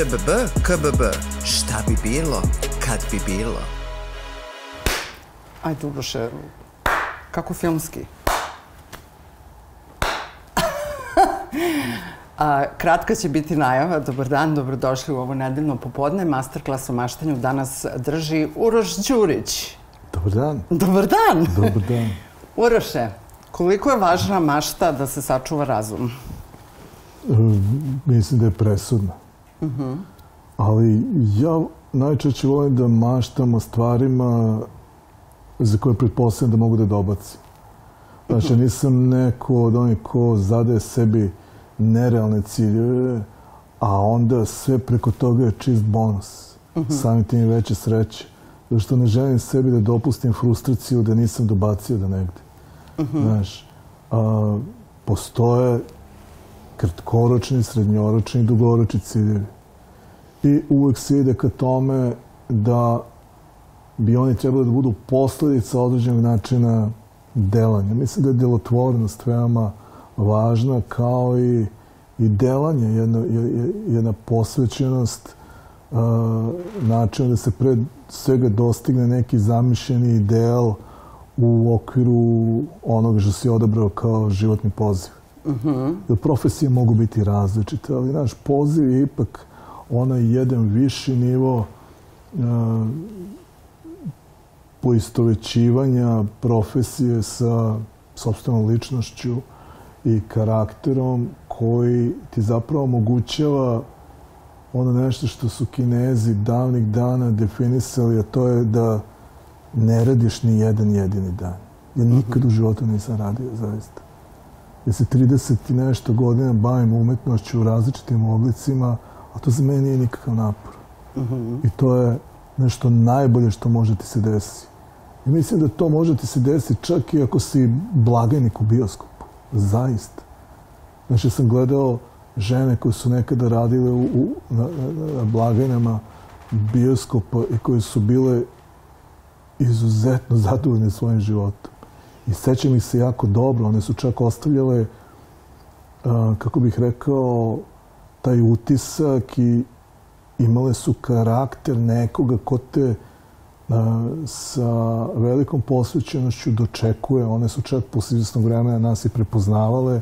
ŽBB, KBB. Šta bi bilo, kad bi bilo? Ajde, Uroše, kako filmski? A, kratka će biti najava. Dobar dan, dobrodošli u ovo nedeljno popodne. Masterclass o maštanju danas drži Uroš Đurić. Dobar dan. Dobar dan. Dobar dan. Uroše, koliko je važna mašta da se sačuva razum? E, mislim da je presudna. Uh Mhm. -huh. Ali ja najčešće volim da maštam o stvarima za koje pretpostavljam da mogu da dobacim. Znači, nisam neko od onih ko zadaje sebi nerealne ciljeve, a onda sve preko toga je čist bonus. Mhm. Samim tim veće sreće. Zato što ne želim sebi da dopustim frustraciju da nisam dobacio da negde. Znaš, a, postoje kratkoročni, srednjoročni dugoročni ciljevi. I uvek se ide ka tome da bi oni trebali da budu posledica određenog načina delanja. Mislim da je delotvornost veoma važna kao i, i delanje, jedna, jedna posvećenost uh, načina da se pred svega dostigne neki zamišljeni ideal u okviru onoga što si odabrao kao životni poziv. Uh -huh. Jer profesije mogu biti različite, ali naš poziv je ipak onaj jedan viši nivo uh, poistovećivanja profesije sa sobstvenom ličnošću i karakterom koji ti zapravo omogućava ono nešto što su kinezi davnih dana definisali, a to je da ne radiš ni jedan jedini dan. Ja nikad u životu nisam radio, zaista. Ja se 30 i nešto godina bavim umetnošću u različitim oblicima, a to za mene nije nikakav napor. Uh -huh. I to je nešto najbolje što može ti se desiti. I mislim da to može ti se desiti čak i ako si blagajnik u bioskopu. Zaista. Znači, sam gledao žene koje su nekada radile u, u, na, na blagajnama bioskopa i koje su bile izuzetno zadovoljne svojim životom. I sećam ih se jako dobro. One su čak ostavljale, kako bih rekao, taj utisak i imale su karakter nekoga ko te sa velikom posvećenošću dočekuje. One su čak posle izvesnog vremena nas i prepoznavale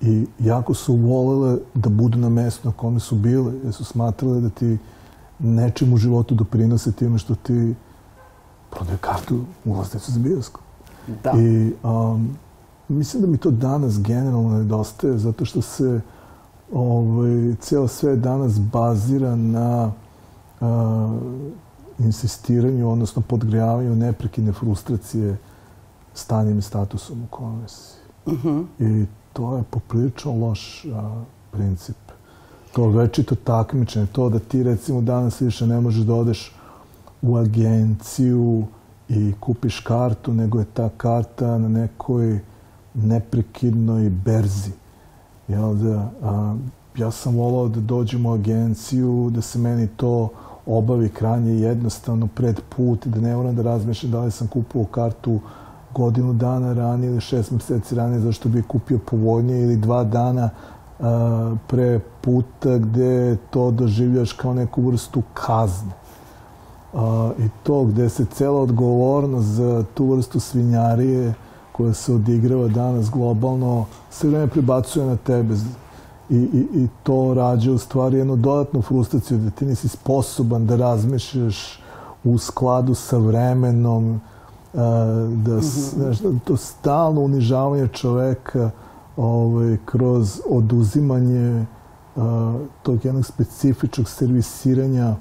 i jako su volele da budu na mestu na kome su bile, jer su smatrale da ti nečim u životu doprinose time što ti prodaju kartu ulaznicu za bioskop. Da. I um, mislim da mi to danas generalno nedostaje, zato što se ovaj, cijelo sve danas bazira na uh, insistiranju, odnosno podgrejavanju neprekidne frustracije stanjem i statusom u kome si. Uh -huh. I to je poprilično loš a, princip. To večito takmičenje, to da ti recimo danas više ne možeš da odeš u agenciju i kupiš kartu, nego je ta karta na nekoj neprekidnoj berzi. Jel da, a, ja sam volao da dođem u agenciju, da se meni to obavi krajnje jednostavno pred put, da ne moram da razmišljam da li sam kupio kartu godinu dana ranije ili šest meseci ranije zašto bi kupio povoljnije ili dva dana a, pre puta gde to doživljaš kao neku vrstu kazne. A, I to gde se cela odgovornost za tu vrstu svinjarije koja se odigrava danas globalno sve vreme prebacuje na tebe. I, i, i to rađa u stvari jednu dodatnu frustraciju da ti nisi sposoban da razmišljaš u skladu sa vremenom, da, znaš, to stalno unižavanje čoveka ovaj, kroz oduzimanje a, tog jednog specifičnog servisiranja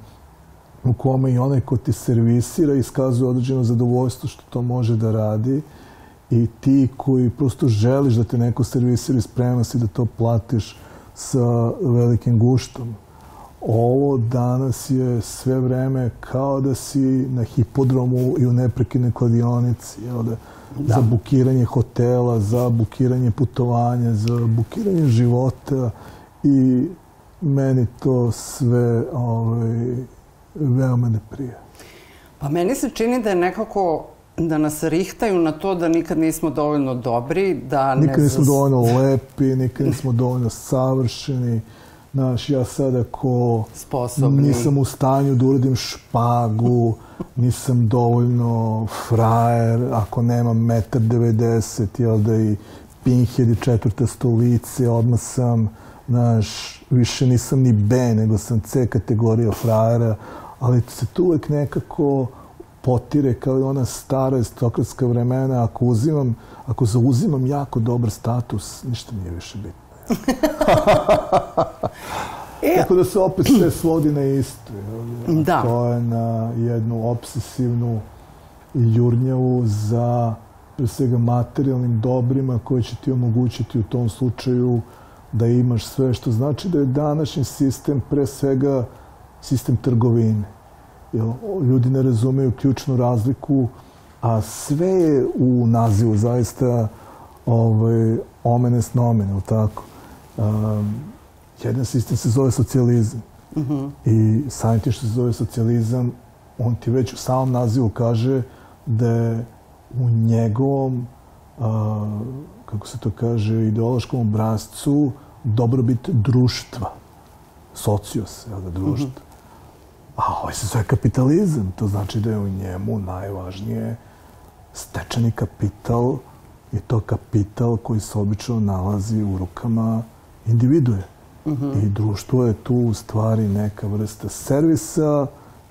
u kome i onaj ko ti servisira iskazuje određeno zadovoljstvo što to može da radi i ti koji prosto želiš da te neko servisira i spremno si da to platiš sa velikim guštom. Ovo danas je sve vreme kao da si na hipodromu i u neprekidnoj kladionici. Jel da? da. Za bukiranje hotela, za bukiranje putovanja, za bukiranje života i meni to sve ovaj, veoma ne prije. Pa meni se čini da je nekako da nas rihtaju na to da nikad nismo dovoljno dobri, da Nikad ne nismo zas- dovoljno lepi, nikad nismo dovoljno savršeni, Znaš, ja sad ako Sposobni. nisam u stanju da uradim špagu, nisam dovoljno frajer, ako nemam metar 90, jel da i pinhead i četvrta stolice, odmah sam, znaš, više nisam ni B, nego sam C kategorija frajera, ali se tu uvek nekako potire kao i ona stara istokratska vremena, ako uzimam, ako zauzimam jako dobar status, ništa mi je više bitno. E, Tako da se opet sve svodi na isto. jel? Da. To je na jednu obsesivnu jurnjavu za pre svega materijalnim dobrima koje će ti omogućiti u tom slučaju da imaš sve što znači da je današnji sistem pre svega sistem trgovine. Jel, ljudi ne razumeju ključnu razliku, a sve je u nazivu zaista ovaj, omenes nomen, je tako? Um, jedan sistem se zove socijalizam. I samim tim što se zove socijalizam, on ti već u samom nazivu kaže da je u njegovom, a, kako se to kaže, ideološkom obrazcu dobrobit društva. Socios, jel da, društva. A ovaj se zove kapitalizam. To znači da je u njemu najvažnije stečeni kapital i to kapital koji se obično nalazi u rukama individue. I društvo je tu u stvari neka vrsta servisa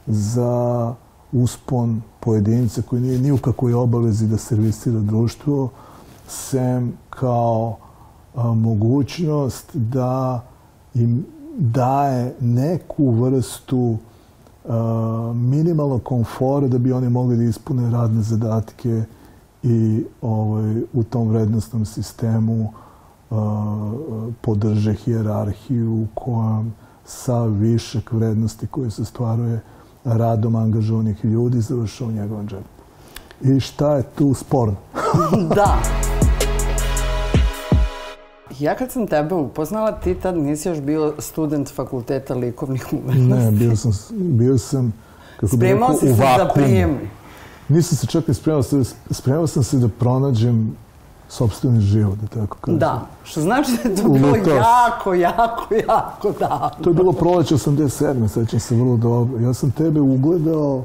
za uspon pojedinca koji nije ni u kakvoj obavezi da servisira društvo, sem kao a, mogućnost da im daje neku vrstu a, minimalnog komfora da bi oni mogli da ispune radne zadatke i ovaj, u tom vrednostnom sistemu a, podrže hijerarhiju u kojem sav višak vrednosti koji se stvaruje radom angažovanih ljudi završao u njegovom džepu. I šta je tu sporno? da. Ja kad sam tebe upoznala, ti tad nisi još bio student fakulteta likovnih umetnosti. Ne, bio sam, bio sam kako bi Spremao rekao, si u vakuumu. prijem. Nisam se čak ni spremao, spremao sam se da pronađem sobstveni život, da tako kažem. Da, što znači da je to bilo jako, jako, jako davno. To je bilo proleće 87. sećam se vrlo dobro. Ja sam tebe ugledao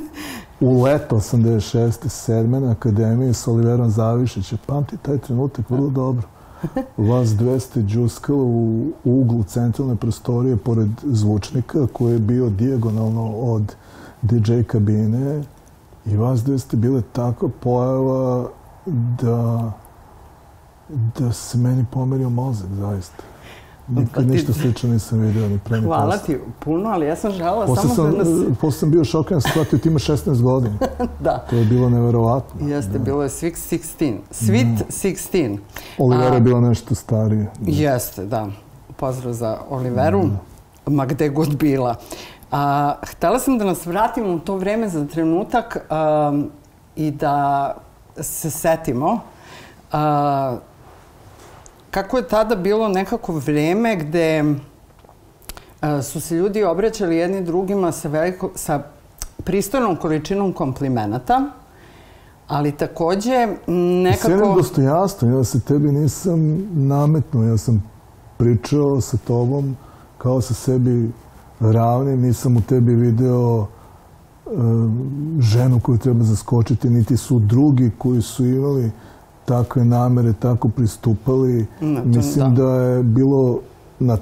u leto 86. 7. na akademiji sa Oliverom Zavišićem. Pamti taj trenutak vrlo dobro. Vas dve ste džuskalo u uglu centralne prostorije pored zvučnika koji je bio dijagonalno od DJ kabine i vas dve ste bile takva pojava da da se meni pomerio mozak, zaista. Nikad Pa ti- ništa slično nisam vidio ni pre ni Hvala ti puno, ali ja sam Posle samo sam, da nas... posle sam bio šokiran, shvatio ti ima 16 godina. Da, To je bilo neverovatno. jeste, bilo je Sweet 16. Sweet 16. Olivera A- je bila nešto starije. Jeste, da. Pozdrav za Oliveru, ma gde god bila. A, htela sam da nas vratimo u to vreme za trenutak um, i da se setimo a, kako je tada bilo nekako vreme gde a, su se ljudi obraćali jedni drugima sa, veliko, sa pristojnom količinom komplimenata, ali takođe m, S jednim nekako... dostojanstvom, ja se tebi nisam nametnuo, ja sam pričao sa tobom kao sa sebi ravnim, nisam u tebi video e, ženu koju treba zaskočiti, niti su drugi koji su imali takve namere, tako pristupali. Mislim da. da je bilo na,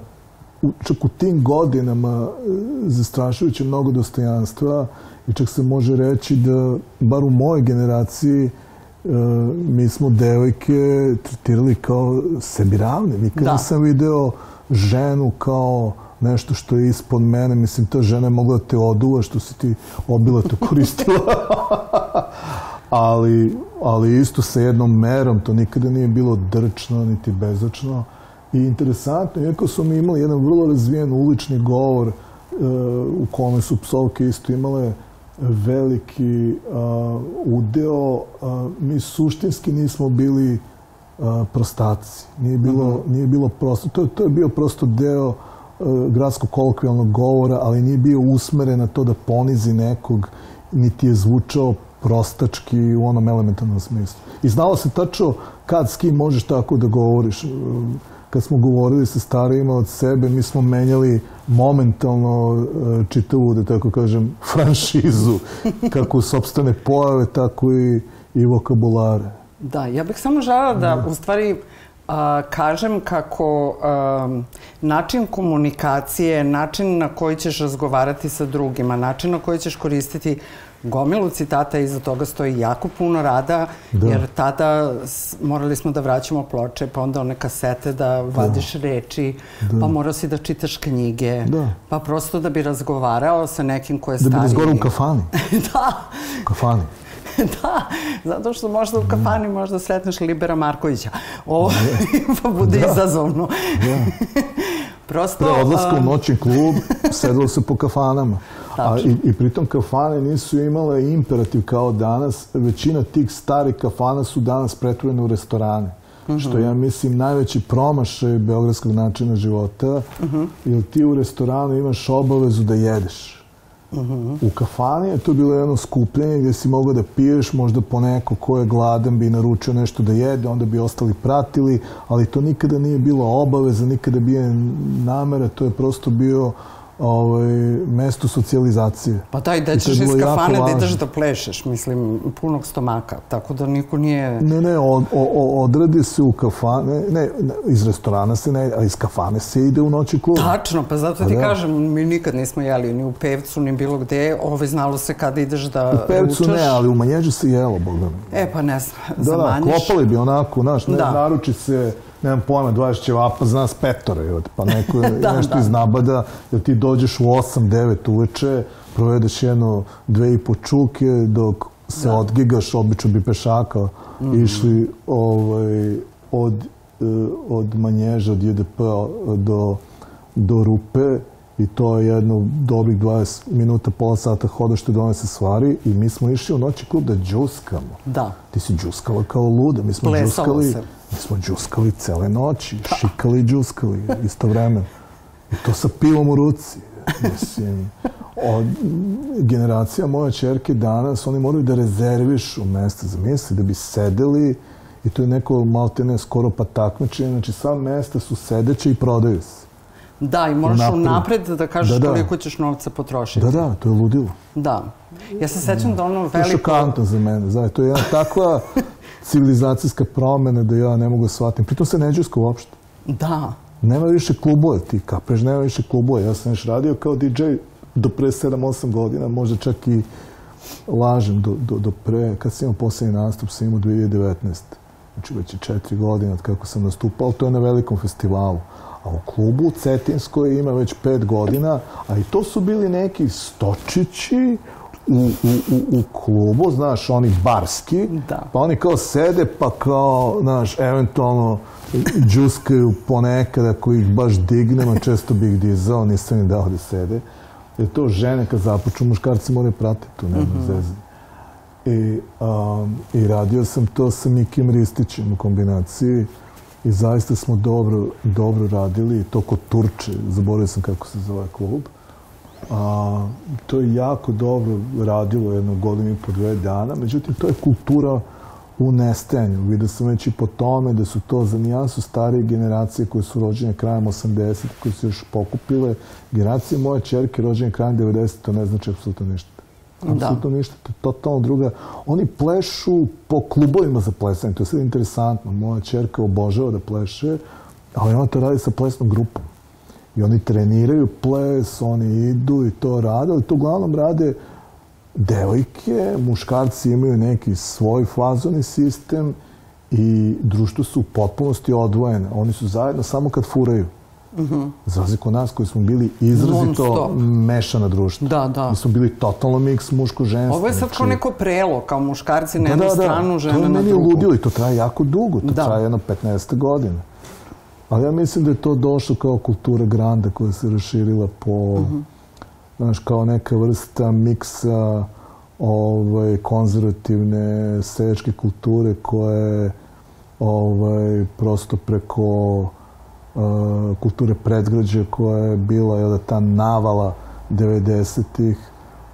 čak u tim godinama e, zastrašujuće mnogo dostojanstva i čak se može reći da, bar u mojoj generaciji, e, mi smo devojke tretirali kao sebi ravne. Nikad Da. nisam video ženu kao nešto što je ispod mene. Mislim, ta žena je mogla da te oduva što si ti obilato koristila. ali, ali isto sa jednom merom, to nikada nije bilo drčno niti bezočno. I interesantno, iako smo mi imali jedan vrlo razvijen ulični govor e, u kome su psovke isto imale veliki a, udeo, a, mi suštinski nismo bili a, prostaci. Nije bilo, nije bilo prosto, to, to je bio prosto deo e, gradskog kolokvijalnog govora, ali nije bio usmeren na to da ponizi nekog, niti je zvučao prostački u onom elementarnom smislu. I znalo se tačno kad s kim možeš tako da govoriš. E, kad smo govorili sa starijima od sebe, mi smo menjali momentalno e, čitavu, da tako kažem, franšizu, kako sobstvene pojave, tako i, i vokabulare. Da, ja bih samo žela da, u stvari, a, kažem kako a, način komunikacije, način na koji ćeš razgovarati sa drugima, način na koji ćeš koristiti gomilu citata, iza toga stoji jako puno rada, da. jer tada morali smo da vraćamo ploče, pa onda one kasete da vadiš da. reči, da. pa morao si da čitaš knjige, da. pa prosto da bi razgovarao sa nekim ko je stariji. Da bi razgovarao u kafani. da. U kafani. da, zato što možda u kafani možda sretneš Libera Markovića. Ovo pa bude da. izazovno. Da. Prosto... Pre odlaska u noćni klub sedelo se po kafanama. A, i, I pritom kafane nisu imale imperativ kao danas. Većina tih starih kafana su danas pretvorene u restorane. Mm -hmm. Što ja mislim najveći promašaj beogradskog načina života. Mm -hmm. Jer ti u restoranu imaš obavezu da jedeš. Uh -huh. U kafani je to bilo jedno skupljenje gdje si mogao da piješ, možda po neko ko je gladan bi naručio nešto da jede, onda bi ostali pratili, ali to nikada nije bilo obaveza, nikada bio namera, to je prosto bio ovaj, mesto socijalizacije. Pa daj, da ćeš iz kafane da ideš da plešeš, mislim, punog stomaka, tako da niko nije... Ne, ne, od, o, odradi se u kafane, ne, iz restorana se ne, a iz kafane se ide u noći klub. Tačno, pa zato ti da. kažem, mi nikad nismo jeli ni u Pevcu, ni bilo gde, ovaj znalo se kada ideš da U Pevcu ručaš. ne, ali u Manjeđu se jelo, Bogdan. E, pa ne znam, da zamanjiš. Da, klopali bi onako, znaš, ne, da. naruči se nemam pojma, 20 ćevapa zna nas petore, pa neko da, nešto da. iznabada, jer ti dođeš u 8-9 uveče, provedeš jedno dve i po čuke, dok se da. odgigaš, obično bi pešaka mm -hmm. išli ovaj, od, eh, od manježa, od JDP do, do rupe i to je jedno dobrih 20 minuta, pola sata hoda što donese stvari i mi smo išli u noći klub da džuskamo. Da. Ti si džuskala kao luda, mi smo Plesalo džuskali. Se Mi smo džuskali cele noći, da. šikali i džuskali isto vreme. I to sa pivom u ruci. Mislim, od, generacija moja čerke danas, oni moraju da rezervišu mesta za misli, da bi sedeli i to je neko maltene skoro pa takmičenje. Znači, sva mesta su sedeće i prodaju se. Da, i moraš unapred da kažeš da, da. koliko ćeš novca potrošiti. Da, da, to je ludilo. Da. Ja se sećam da ono veliko... To je šokantno za mene, znaš, to je jedna takva civilizacijska promena da ja ne mogu da shvatim. Pritom se neđusko uopšte. Da. Nema više klubova, ti kapeš, nema više klubova. Ja sam još radio kao DJ do pre 7-8 godina, možda čak i lažem do, do, do pre, kad sam imao poslednji nastup, sam imao 2019. Znači već je četiri godine od kako sam nastupao, to je na velikom festivalu. A u klubu Cetinskoj ima već pet godina, a i to su bili neki stočići u, u, u, u klubu, znaš, oni barski, da. pa oni kao sede, pa kao, znaš, eventualno džuskaju ponekad ako ih baš dignemo, često bi ih dizao, nisam im dao da sede. Jer to žene kad započu, muškarci moraju pratiti tu, nema mm -hmm. zezi. I, um, I radio sam to sa Mikim Ristićem u kombinaciji i zaista smo dobro, dobro radili, to kod Turče, zaboravio sam kako se zove klub. A, to je jako dobro radilo jedno godinu i po dve dana, međutim, to je kultura u nestajanju. Vidio sam već i po tome da su to za nijansu starije generacije koje su rođene krajem 80. koje su još pokupile. Generacije moje čerke rođene krajem 90. to ne znači apsolutno ništa. Da. Apsolutno ništa, to je totalno druga. Oni plešu po klubovima za plesanje, to je sve interesantno. Moja čerka obožava da pleše, ali ona to radi sa plesnom grupom. I oni treniraju ples, oni idu i to rade, ali to uglavnom rade devojke, muškarci imaju neki svoj fazoni sistem i društvo su u potpunosti odvojene. Oni su zajedno samo kad furaju. Mhm. -huh. Za razliku nas koji smo bili izrazito mešana društva. Da, da. Mi smo bili totalno miks muško-ženstvo. Ovo je sad znači... kao neko prelo, kao muškarci na da, jednu da, da. stranu, žene na drugu. To je meni ludilo i to traje jako dugo. To da. traje jedno 15 godina. Ali ja mislim da je to došlo kao kultura granda koja se raširila po, uh znaš, kao neka vrsta miksa ovaj, konzervativne sečke kulture koja je ovaj, prosto preko uh, kulture predgrađe koja je bila jel, da, ta navala 90-ih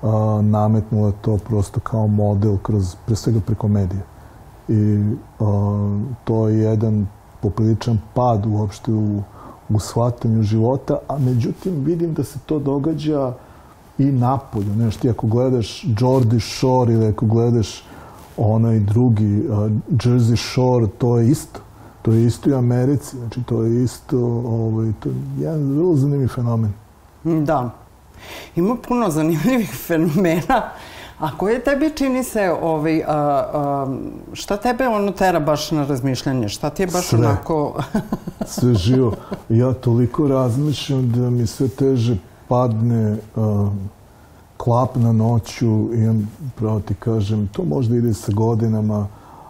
uh, nametnula to prosto kao model kroz, pre svega preko medija. I uh, to je jedan popriličan pad uopšte u, u shvatanju života, a međutim vidim da se to događa i napolju. Znaš, ti ako gledaš Jordi Shore ili ako gledaš onaj drugi uh, Jersey Shore, to je isto. To je isto i u Americi. Znači, to je isto, ovaj, to je jedan vrlo zanimljiv fenomen. Da. Ima puno zanimljivih fenomena. A koje tebi čini se, ovaj, a, a, šta tebe ono tera baš na razmišljanje? Šta ti je baš Sve. onako... sve živo. Ja toliko razmišljam da mi sve teže padne uh, klap na noću i imam, pravo ti kažem, to možda ide sa godinama,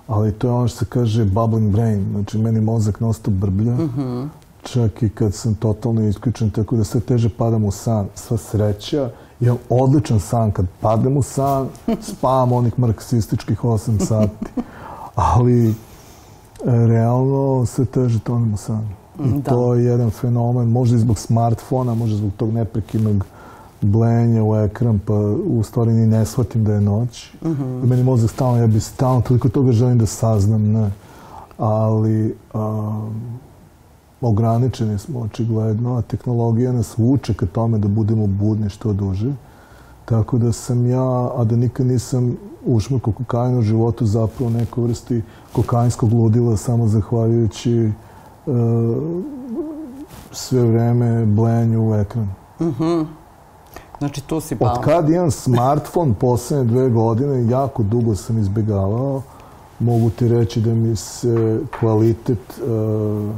ali to je ono što se kaže bubbling brain. Znači, meni mozak nosto brblja. Mm -hmm. Čak i kad sam totalno isključen, tako da sve teže padam u san. Sva sreća, imam odličan san kad padem u san, spavam onih marksističkih 8 sati. Ali, e, realno, sve teže tonem u san. I Da. to je jedan fenomen, možda i zbog smartfona, možda zbog tog neprekidnog blenja u ekran, pa u stvari ni ne shvatim da je noć. Mm -hmm. Meni mozak stalno, ja bi stalno toliko toga želim da saznam, ne. Ali um, ograničeni smo očigledno, a tehnologija nas vuče ka tome da budemo budni što duže. Tako da sam ja, a da nikad nisam ušmrkao kokain u životu, zapravo neko vrsti kokainskog ludila samo zahvaljujući uh, sve vreme blenju u ekran. Znači, tu si pao. Od kad imam smartfon poslednje dve godine, jako dugo sam izbegavao. Mogu ti reći da mi se kvalitet uh,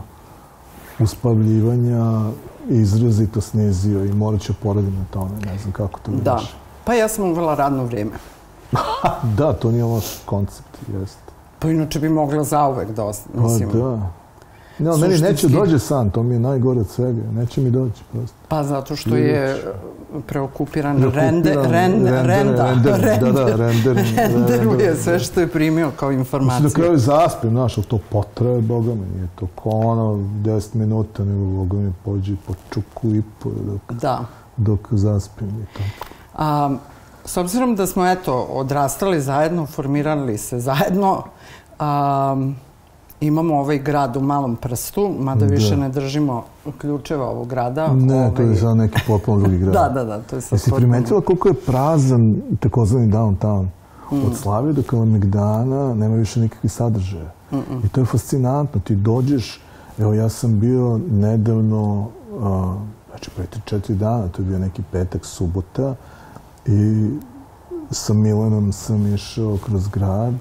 uspavljivanja izrazito snizio i morat ću poradim na tome. Ne znam kako to Da. vidiš. Pa ja sam uvela radno vrijeme. Da, to nije loš koncept, jeste. Pa inače bi mogla zauvek da. Pa Mislim, da. Ne, ali meni neće dođe san, to mi je najgore od svega. Neće mi doći prosto. Pa zato što je preokupiran rende, Preokupiran, rende, render, renda, render, da, da, render, renderuje render. sve što je primio kao Mislim informaciju. na kraju zaspim, znaš, ali to potraje, boga mi, nije to ko ono 10 minuta, nego boga mi pođe po čuku i po dok, Da. dok zaspim i tako. A, s obzirom da smo, eto, odrastali zajedno, formirali se zajedno, a, imamo ovaj grad u malom prstu, mada više Da. ne držimo ključeva ovog grada. Ne, to je ovaj, sad neki potpuno drugi grad. Da, da, da, to je sad Jesi potpuno- primetila koliko je prazan takozvani downtown? Mm. Od Slavije do Kalemegdana nema više nikakvih sadržaja. I to je fascinantno. Ti dođeš, evo ja sam bio nedavno, a, znači pre 3-4 dana, to je bio neki petak, subota, i sa Milanom sam išao kroz grad,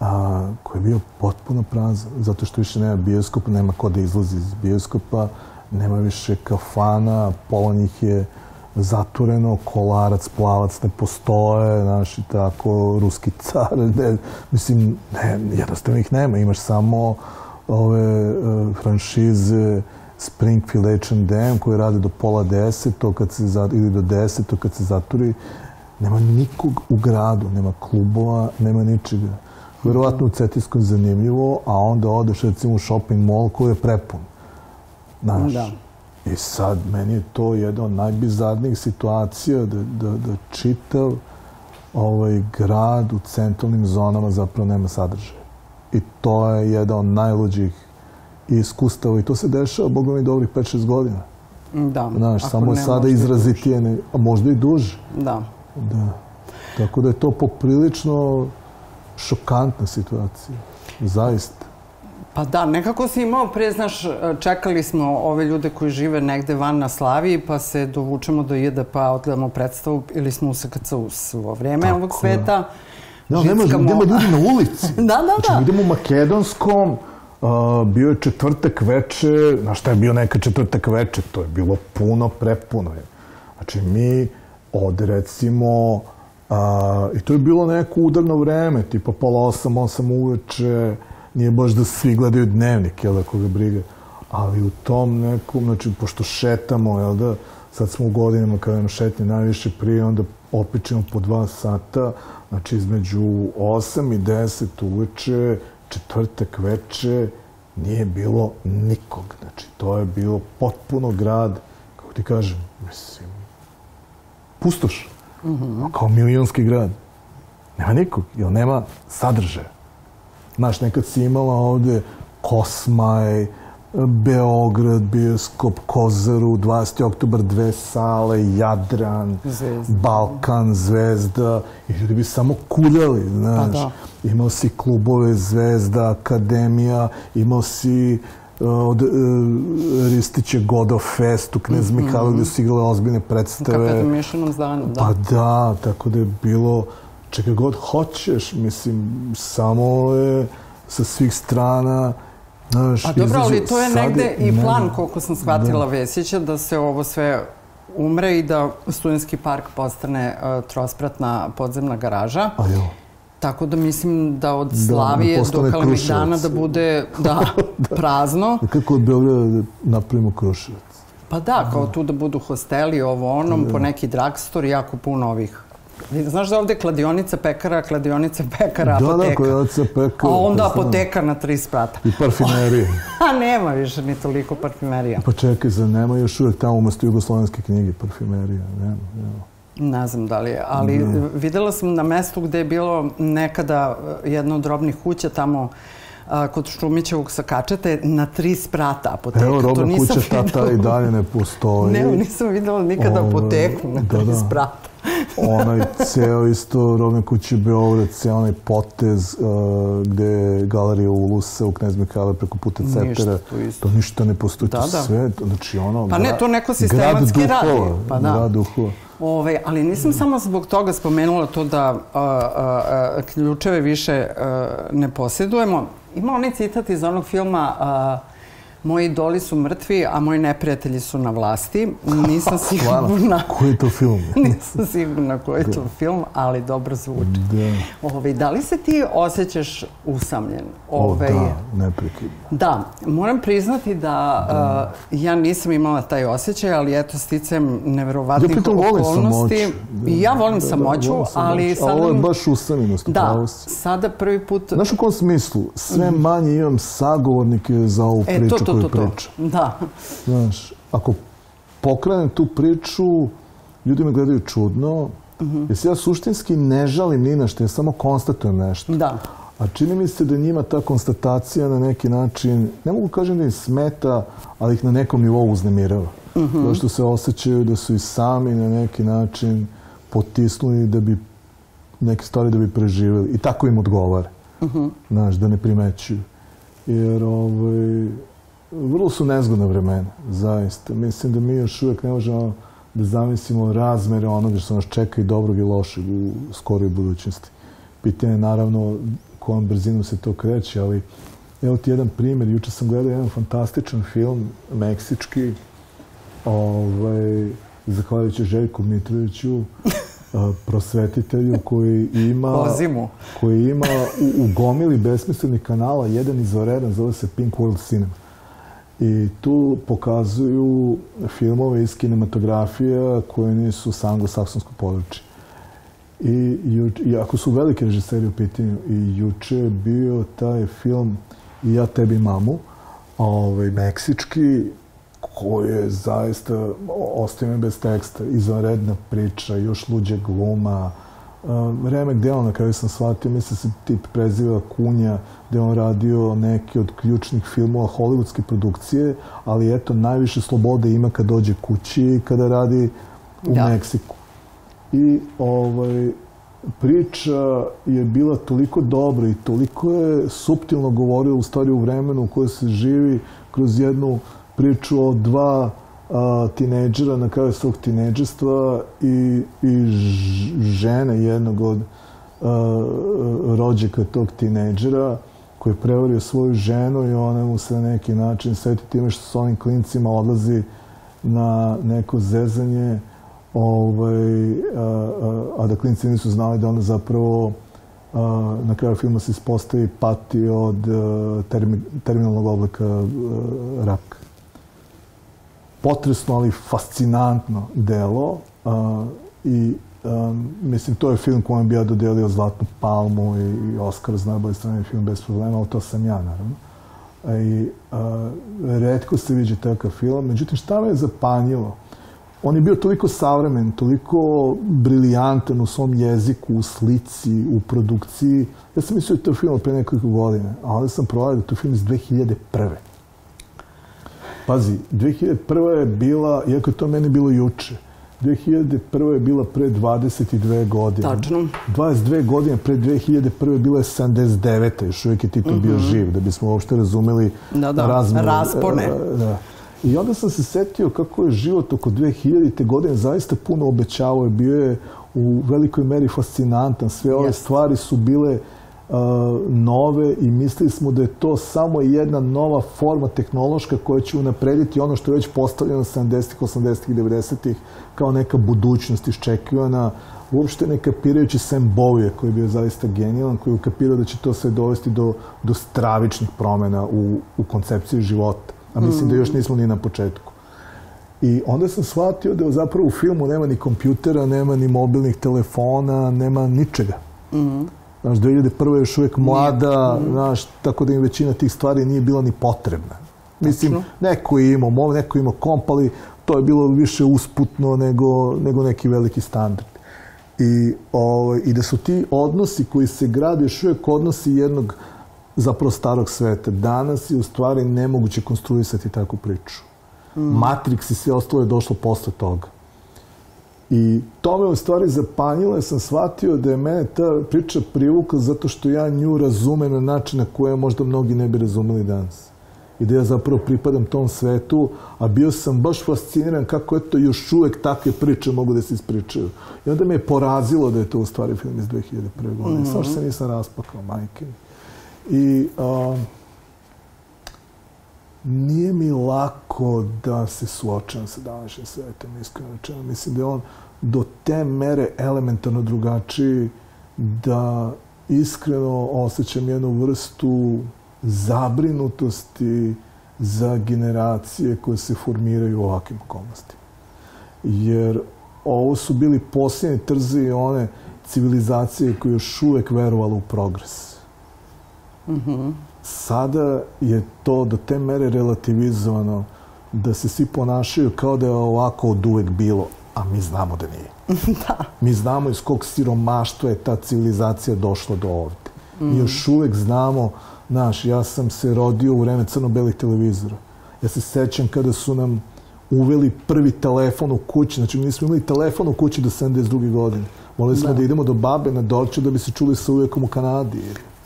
a, koji je bio potpuno prazan, zato što više nema bioskopa, nema ko da izlazi iz bioskopa, nema više kafana, pola njih je zatvoreno, kolarac, plavac ne postoje, znaš, i tako, ruski car, ne, mislim, ne, jednostavno ih nema, imaš samo ove uh, franšize Springfield H&M koje rade do pola deseto kad se ili do deseto kad se zaturi. Nema nikog u gradu, nema klubova, nema ničega. Verovatno u Cetinskoj zanimljivo, a onda odeš recimo u shopping mall koji je prepun. Znaš, Da. I sad, meni je to jedna od najbizarnijih situacija da, da, da čitav ovaj grad u centralnim zonama zapravo nema sadržaja. I to je jedan od najluđih iskustava i to se dešava, boga mi, dobrih 5-6 godina. Da. Znaš, samo je sada izrazitije, a možda i duže. Da. Da. Tako da je to poprilično šokantna situacija. Zaista. Pa da, nekako si imao pre, znaš, čekali smo ove ljude koji žive negde van na Slaviji, pa se dovučemo do IDP-a, odgledamo predstavu ili smo u SKC-u svo vreme Tako ovog sveta. Nema, Žickamo- nema ljudi na ulici. Da, da, Znači, da. idemo u Makedonskom, uh, bio je četvrtak veče, znaš šta je bio neka četvrtak veče? To je bilo puno, prepuno je. Znači, mi od recimo, uh, i to je bilo neko udarno vreme, tipa pola osam, osam uveče, nije baš da svi gledaju dnevnik, jel da, koga briga. Ali u tom nekom, znači, pošto šetamo, jel da, sad smo u godinama kada nam šetnje najviše prije, onda opičemo po dva sata, znači između 8 i 10 uveče, četvrtak veče, nije bilo nikog. Znači, to je bilo potpuno grad, kako ti kažem, mislim, pustoš. Kao milionski grad. Nema nikog, jer nema sadržaja. Znaš, nekad si imala ovde Kosmaj, Beograd, bioskop, Kozaru, 20. oktobar, dve sale, Jadran, Zvezda. Balkan, Zvezda, i ljudi bi samo kuljali, znaš. Pa da. Imao si klubove Zvezda, Akademija, imao si od uh, Ristiće Godo Fest u Knez mm -hmm. Mihajlo gde su igrale ozbiljne predstave. Kako je miješanom zdanju, da. Pa da, tako da je bilo čega god hoćeš, mislim, samo je sa svih strana Znaš, A dobro, ali to je negde i ne, plan, koliko sam shvatila da. Vesića, da se ovo sve umre i da Studenski park postane uh, trospratna podzemna garaža. A jo. Tako da mislim da od Da, Slavije da do Kalemegdana da bude da, prazno. Kako od Beograda da napravimo Kruševac? Pa da, kao tu da budu hosteli, ovo onom, po neki drugstore, jako puno ovih. Znaš da ovde je kladionica pekara, kladionica pekara, Da, da, apoteka. kladionica pekara, A onda pa apoteka na tri sprata. I parfimerije. A nema više ni toliko parfumerija. pa čekaj, za nema još uvek tamo umesto jugoslovenske knjige parfimerija? Nema, nema. Ne znam da li je, ali videla sam na mestu gde je bilo nekada e, jedna od robnih kuća tamo a, kod Šumićevog sakačete na tri sprata apoteka. Evo, To robna kuća tata videla. i dalje ne postoji. Ne, nisam videla nikada Ovaj, apoteku na da, tri da. sprata. onaj ceo isto robne kuće Beograd, ceo onaj potez uh, gde je galerija Ulusa u Knez Mihajla preko puta Ništa Ceptera. tu isto. To ništa ne postoji, Da, to da. sve, to, znači ono... Pa ne, to neko sistematski radi. Pa da. Grad duhova. Ove, ali nisam samo zbog toga spomenula to da a, a, a, ključeve više a, ne posjedujemo. Ima onaj citat iz onog filma a, Moji idoli su mrtvi, a moji neprijatelji su na vlasti. Nisam sigurna. koji je to film? Nisam sigurna koji je to film, ali dobro zvuči. da. Ove, da li se ti osjećaš usamljen? O, Ove, da, neprekidno. Da, moram priznati da uh, ja nisam imala taj osjećaj, ali eto, sticajem neverovatnih Ja okolnosti. samoću. Da, ja volim da, da, samoću, volim ali samoću. A ovo je sada... baš usamljenost, Da, si. sada prvi put... Znaš u kom smislu? Sve manje imam sagovornike za ovu e, priču to, to, koju to, to. pričam. Da. Znaš, ako pokrenem tu priču, ljudi me gledaju čudno, jer se ja suštinski ne žalim ni na što, ja samo konstatujem nešto. Da. A čini mi se da njima ta konstatacija na neki način, ne mogu kažem da im smeta, ali ih na nekom nivou uznemirava. Mm -hmm. što se osjećaju da su i sami na neki način potisnuli da bi neke stvari da bi preživjeli. I tako im odgovara. Mm -hmm. Znaš, da ne primećuju. Jer ovaj, vrlo su nezgodna vremena, zaista. Mislim da mi još uvek ne možemo da zamislimo razmere onoga što nas čeka i dobrog i lošeg u skoroj budućnosti. Pitanje je naravno kojom brzinom se to kreće, ali evo ti jedan primjer. Juče sam gledao jedan fantastičan film, meksički, ovaj, zahvaljujući Željku Mitroviću, a, prosvetitelju koji ima Pozimu. koji ima u, u gomili besmislenih kanala jedan izvanredan, zove se Pink World Cinema. I tu pokazuju filmove iz kinematografije koje nisu sa anglosaksonskog područja. I, I ako su velike režiseri u pitanju, i juče je bio taj film I ja tebi mamu, ovaj, meksički, koji je zaista, ostaje bez teksta, izvanredna priča, još luđe gluma, Um, Remek delo na kraju sam shvatio, mislim se tip preziva Kunja, gde on radio neki od ključnih filmova hollywoodske produkcije, ali eto, najviše slobode ima kad dođe kući i kada radi u Da. Meksiku. I ovaj, priča je bila toliko dobra i toliko je suptilno govorila u stvari u vremenu u kojoj se živi kroz jednu priču o dva a, tinejdžera na kraju svog tinejdžerstva i, i žene jednog od a, rođaka tog tinejdžera koji je prevario svoju ženu i ona mu se na neki način sveti time što s ovim klincima odlazi na neko zezanje ovaj, a, a, a da klinci nisu znali da ona zapravo a, na kraju filma se ispostavi pati od termi, terminalnog oblika raka. Potresno, ali fascinantno delo a, i a, mislim, to je film kojem bi ja dodelio Zlatnu palmu i, i Oscar za najbolji strani film bez problema, ali to sam ja, naravno. I a, redko se viđe takav film. Međutim, šta me je zapanjilo? on je bio toliko savremen, toliko briljantan u svom jeziku, u slici, u produkciji. Ja sam mislio da je to film pre nekoliko godine, a onda sam provali da je to film iz 2001. Pazi, 2001. je bila, iako je to meni bilo juče, 2001. je bila pre 22 godine. Tačno. 22 godine pre 2001. bila je 79. Još uvijek je Tito mm -hmm. bio živ, da bismo uopšte razumeli da, da. razmere. raspone. Da. I onda sam se setio kako je život oko 2000. godine zaista puno obećavao bio je u velikoj meri fascinantan. Sve ove yes. stvari su bile nove i mislili smo da je to samo jedna nova forma tehnološka koja će unaprediti ono što je već postavljeno 70-ih, 80-ih, 90-ih kao neka budućnost iščekivana uopšte ne kapirajući Sam Bowie koji je bio zaista genijalan, koji je ukapirao da će to sve dovesti do, do stravičnih promena u, u koncepciji života a mislim mm. da još nismo ni na početku. I onda sam shvatio da zapravo u filmu nema ni kompjutera, nema ni mobilnih telefona, nema ničega. Mm. Znaš, 2001. je još uvijek mlada, mm. znaš, tako da im većina tih stvari nije bila ni potrebna. Mislim, Tačno. neko je imao mov, neko je imao komp, ali to je bilo više usputno nego, nego neki veliki standard. I, ovaj, I da su ti odnosi koji se grade još uvijek odnosi jednog zapravo starog sveta. Danas je u stvari nemoguće konstruisati takvu priču. Mm. Matrix i sve ostalo je došlo posle toga. I to me u stvari zapanjilo, ja sam shvatio da je mene ta priča privukla zato što ja nju razumem na način na koje možda mnogi ne bi razumeli danas. I da ja zapravo pripadam tom svetu, a bio sam baš fasciniran kako eto još uvek takve priče mogu da se ispričaju. I onda me je porazilo da je to u stvari film iz 2001. godine. Mm -hmm. Samo što se nisam raspakao, majke. I a, nije mi lako da se suočam sa današnjim svetom, iskreno rečeno. Mislim da je on do te mere elementarno drugačiji da iskreno osjećam jednu vrstu zabrinutosti za generacije koje se formiraju u ovakvim okolnostima. Jer ovo su bili posljednji trzi one civilizacije koje još uvek verovala u progres Sada je to do te mere relativizovano da se svi ponašaju kao da je ovako od uvek bilo, a mi znamo da nije. da. Mi znamo iz kog siromaštva je ta civilizacija došla do ovde. Mm. Mi još uvek znamo, znaš, ja sam se rodio u vreme crno-belih televizora. Ja se sećam kada su nam uveli prvi telefon u kući, znači mi nismo imali telefon u kući do 72. godine. Morali smo da. da idemo do babe na Dorče da bi se čuli sa uvekom u Kanadi.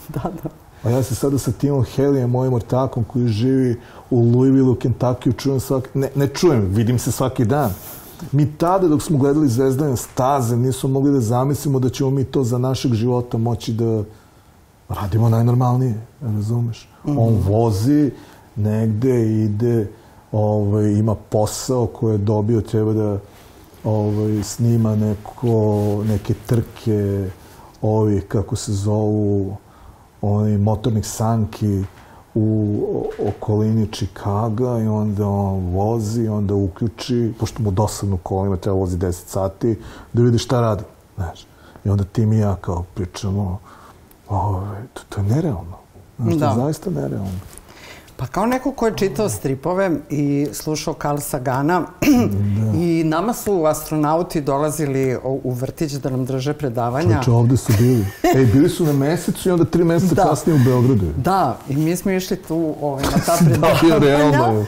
Da, da. A ja se sada sa Timom Helijem, mojim ortakom koji živi u Louisville, u Kentucky, čujem svaki... Ne, ne čujem, vidim se svaki dan. Mi tada, dok smo gledali Zvezdane staze, nismo mogli da zamislimo da ćemo mi to za našeg života moći da radimo najnormalnije, razumeš? Mm -hmm. On vozi negde, ide, ovaj, ima posao koji je dobio, treba da ovaj, snima neko, neke trke, ovi, kako se zovu, ovaj, motornih sanki u okolini Čikaga i onda on vozi, onda uključi, pošto mu dosadno kolima treba vozi 10 sati, da vidi šta radi. Znaš. I onda ti mi ja kao pričamo, ovaj, to, to je nerealno. Znaš, da. to je da. zaista nerealno. Pa kao neko ko je čitao stripove i slušao Carl Sagana da. i nama su astronauti dolazili u vrtić da nam drže predavanja. Čoče, ovde su bili. Ej, bili su na mesecu i onda tri meseca da. kasnije u Beogradu. Da, i mi smo išli tu ovaj, na ta predavanja. da, realno.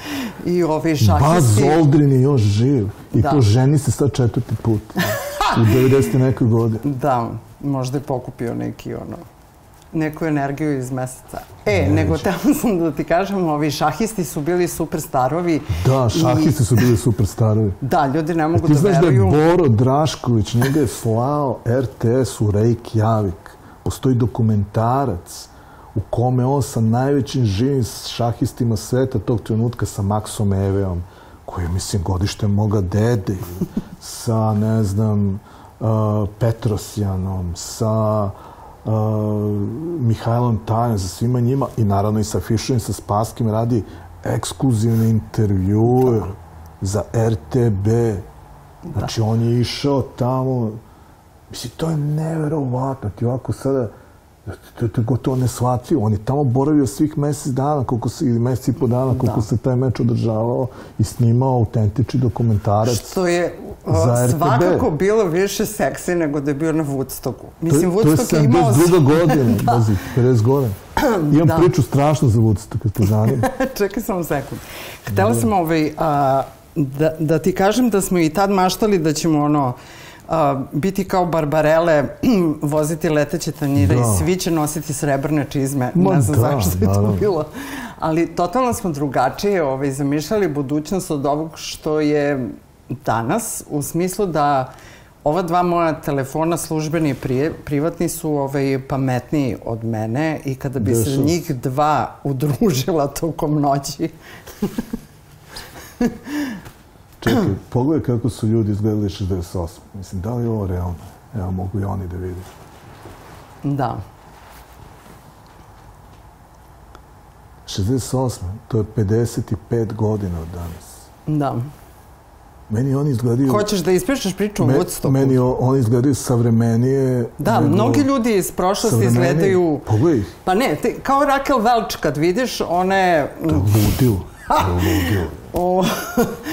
I ovi šahisti. Baz Aldrin je još živ. I da. to ženi se sad četvrti put. u 90. nekoj godine. Da, možda je pokupio neki ono neku energiju iz meseca. E, Neće. nego tamo sam da ti kažem, ovi šahisti su bili super starovi. Da, šahisti i... su bili super starovi. Da, ljudi ne mogu da veruju. Ti znaš da je Boro Drašković, njega je slao RTS u Reykjavik. Postoji dokumentarac u kome on sa najvećim živim šahistima sveta tog trenutka sa Maksom Eveom, koji je, mislim, godište moga dede, sa, ne znam, uh, Petrosjanom, sa uh, Mihajlom Tajem, sa svima njima i naravno i sa Fišerom, sa Spaskim radi ekskluzivne intervjue za RTB. Znači, da. on je išao tamo, mislim, to je neverovatno. Ti ovako sada To, to je gotovo nesvatljivo. On je tamo boravio svih mesec dana, koliko se, ili mesec i po dana, koliko Da. se taj meč održavao i snimao autentični dokumentarac. Što je Za RTB. svakako bilo više seksi nego da je bio na Woodstocku. Mislim, to, to je Woodstock je imao... 72. godina, pazi, 50 godina. Imam Da. priču strašno za Woodstock, kad te zanima. Čekaj samo sekund. Htela sam ovaj, a, da, da ti kažem da smo i tad maštali da ćemo ono, a, biti kao barbarele, voziti leteće tanjire Da. i svi će nositi srebrne čizme. Ma ne znam da, zašto je to naravno. bilo. Ali totalno smo drugačije ovaj, zamišljali budućnost od ovog što je danas, u smislu da ova dva moja telefona, službeni i prije, privatni, su ovaj, pametniji od mene i kada bi Dešava se. njih dva udružila tokom noći, Čekaj, pogledaj kako su ljudi izgledali 68. Mislim, da li je ovo realno? Evo, mogu i oni da vide. da. 68. To je 55 godina od danas. Da. Meni oni izgledaju... Hoćeš da ispričaš priču o Me, Woodstocku? meni oni izgledaju savremenije... Da, nego- mnogi ljudi iz prošlosti izgledaju... Pogledaj. Pa ne, ti, kao Raquel Welch, kad vidiš one... To je ludilo. To je ludilo. O,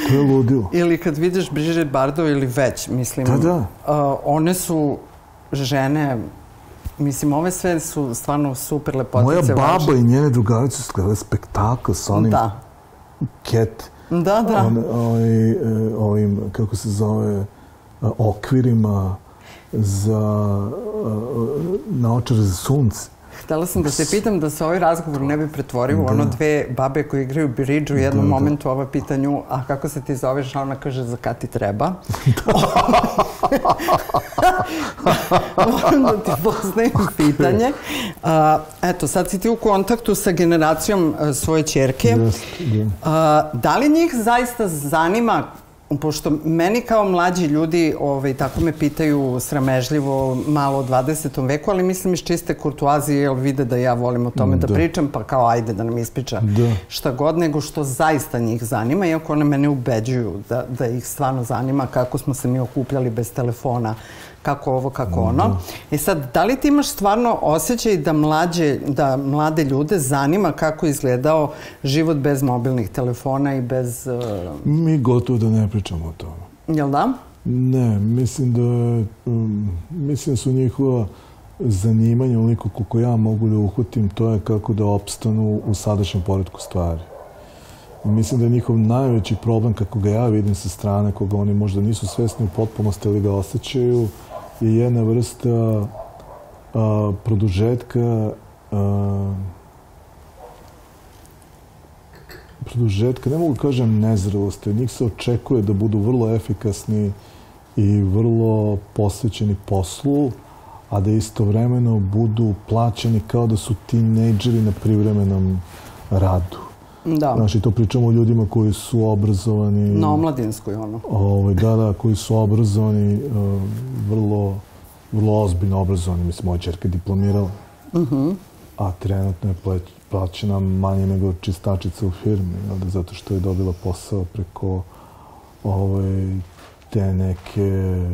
To je ludilo. ili kad vidiš Brigitte Bardot ili već, mislim... Da, da. a, one su žene... Mislim, ove sve su stvarno super lepotice. Moja baba i njene drugarice su gledali spektakl sa onim Da. ket, Da, da. on, ovaj, e, ovim, kako se zove, e, okvirima za e, naočare za sunce. Htela sam da te pitam da se ovaj razgovor ne bi pretvorio u ono dve babe koje igraju bridge u jednom Da, da. momentu ova pitanju, a kako se ti zoveš, a ona kaže za kad ti treba. Moram da ti postavim pitanje. A, eto, sad si ti u kontaktu sa generacijom a, svoje čerke. Jeste, da. A, da li njih zaista zanima pošto meni kao mlađi ljudi ovaj, tako me pitaju sramežljivo malo o 20. veku, ali mislim iz čiste kurtuazije, jer vide da ja volim o tome da, Da. pričam, pa kao ajde da nam ispriča Da. šta god, nego što zaista njih zanima, iako one mene ubeđuju da, da ih stvarno zanima kako smo se mi okupljali bez telefona, kako ovo, kako ono. I sad, da li ti imaš stvarno osjećaj da, mlađe, da mlade ljude zanima kako izgledao život bez mobilnih telefona i bez... Uh, Mi gotovo da ne pričamo o tome. jel da? Ne, mislim da um, mislim da su njihova zanimanja, onoliko koliko ja mogu da uhvatim, to je kako da opstanu u sadašnjem poredku stvari. I mislim da je njihov najveći problem, kako ga ja vidim sa strane, koga oni možda nisu svesni u potpunosti, ali ga osjećaju, je jedna vrsta a, produžetka a, produžetka, ne mogu kažem nezrelosti, od njih se očekuje da budu vrlo efikasni i vrlo posvećeni poslu, a da istovremeno budu plaćeni kao da su tinejdžeri na privremenom radu. Da. Znači, to pričamo o ljudima koji su obrazovani... Na omladinskoj, ono. Ovaj, da, da, koji su obrazovani, uh, vrlo, vrlo ozbiljno obrazovani. Mislim, moja čerka je diplomirala. A trenutno je plać- plaćena manje nego čistačica u firmi, jel da, zato što je dobila posao preko ovaj, te neke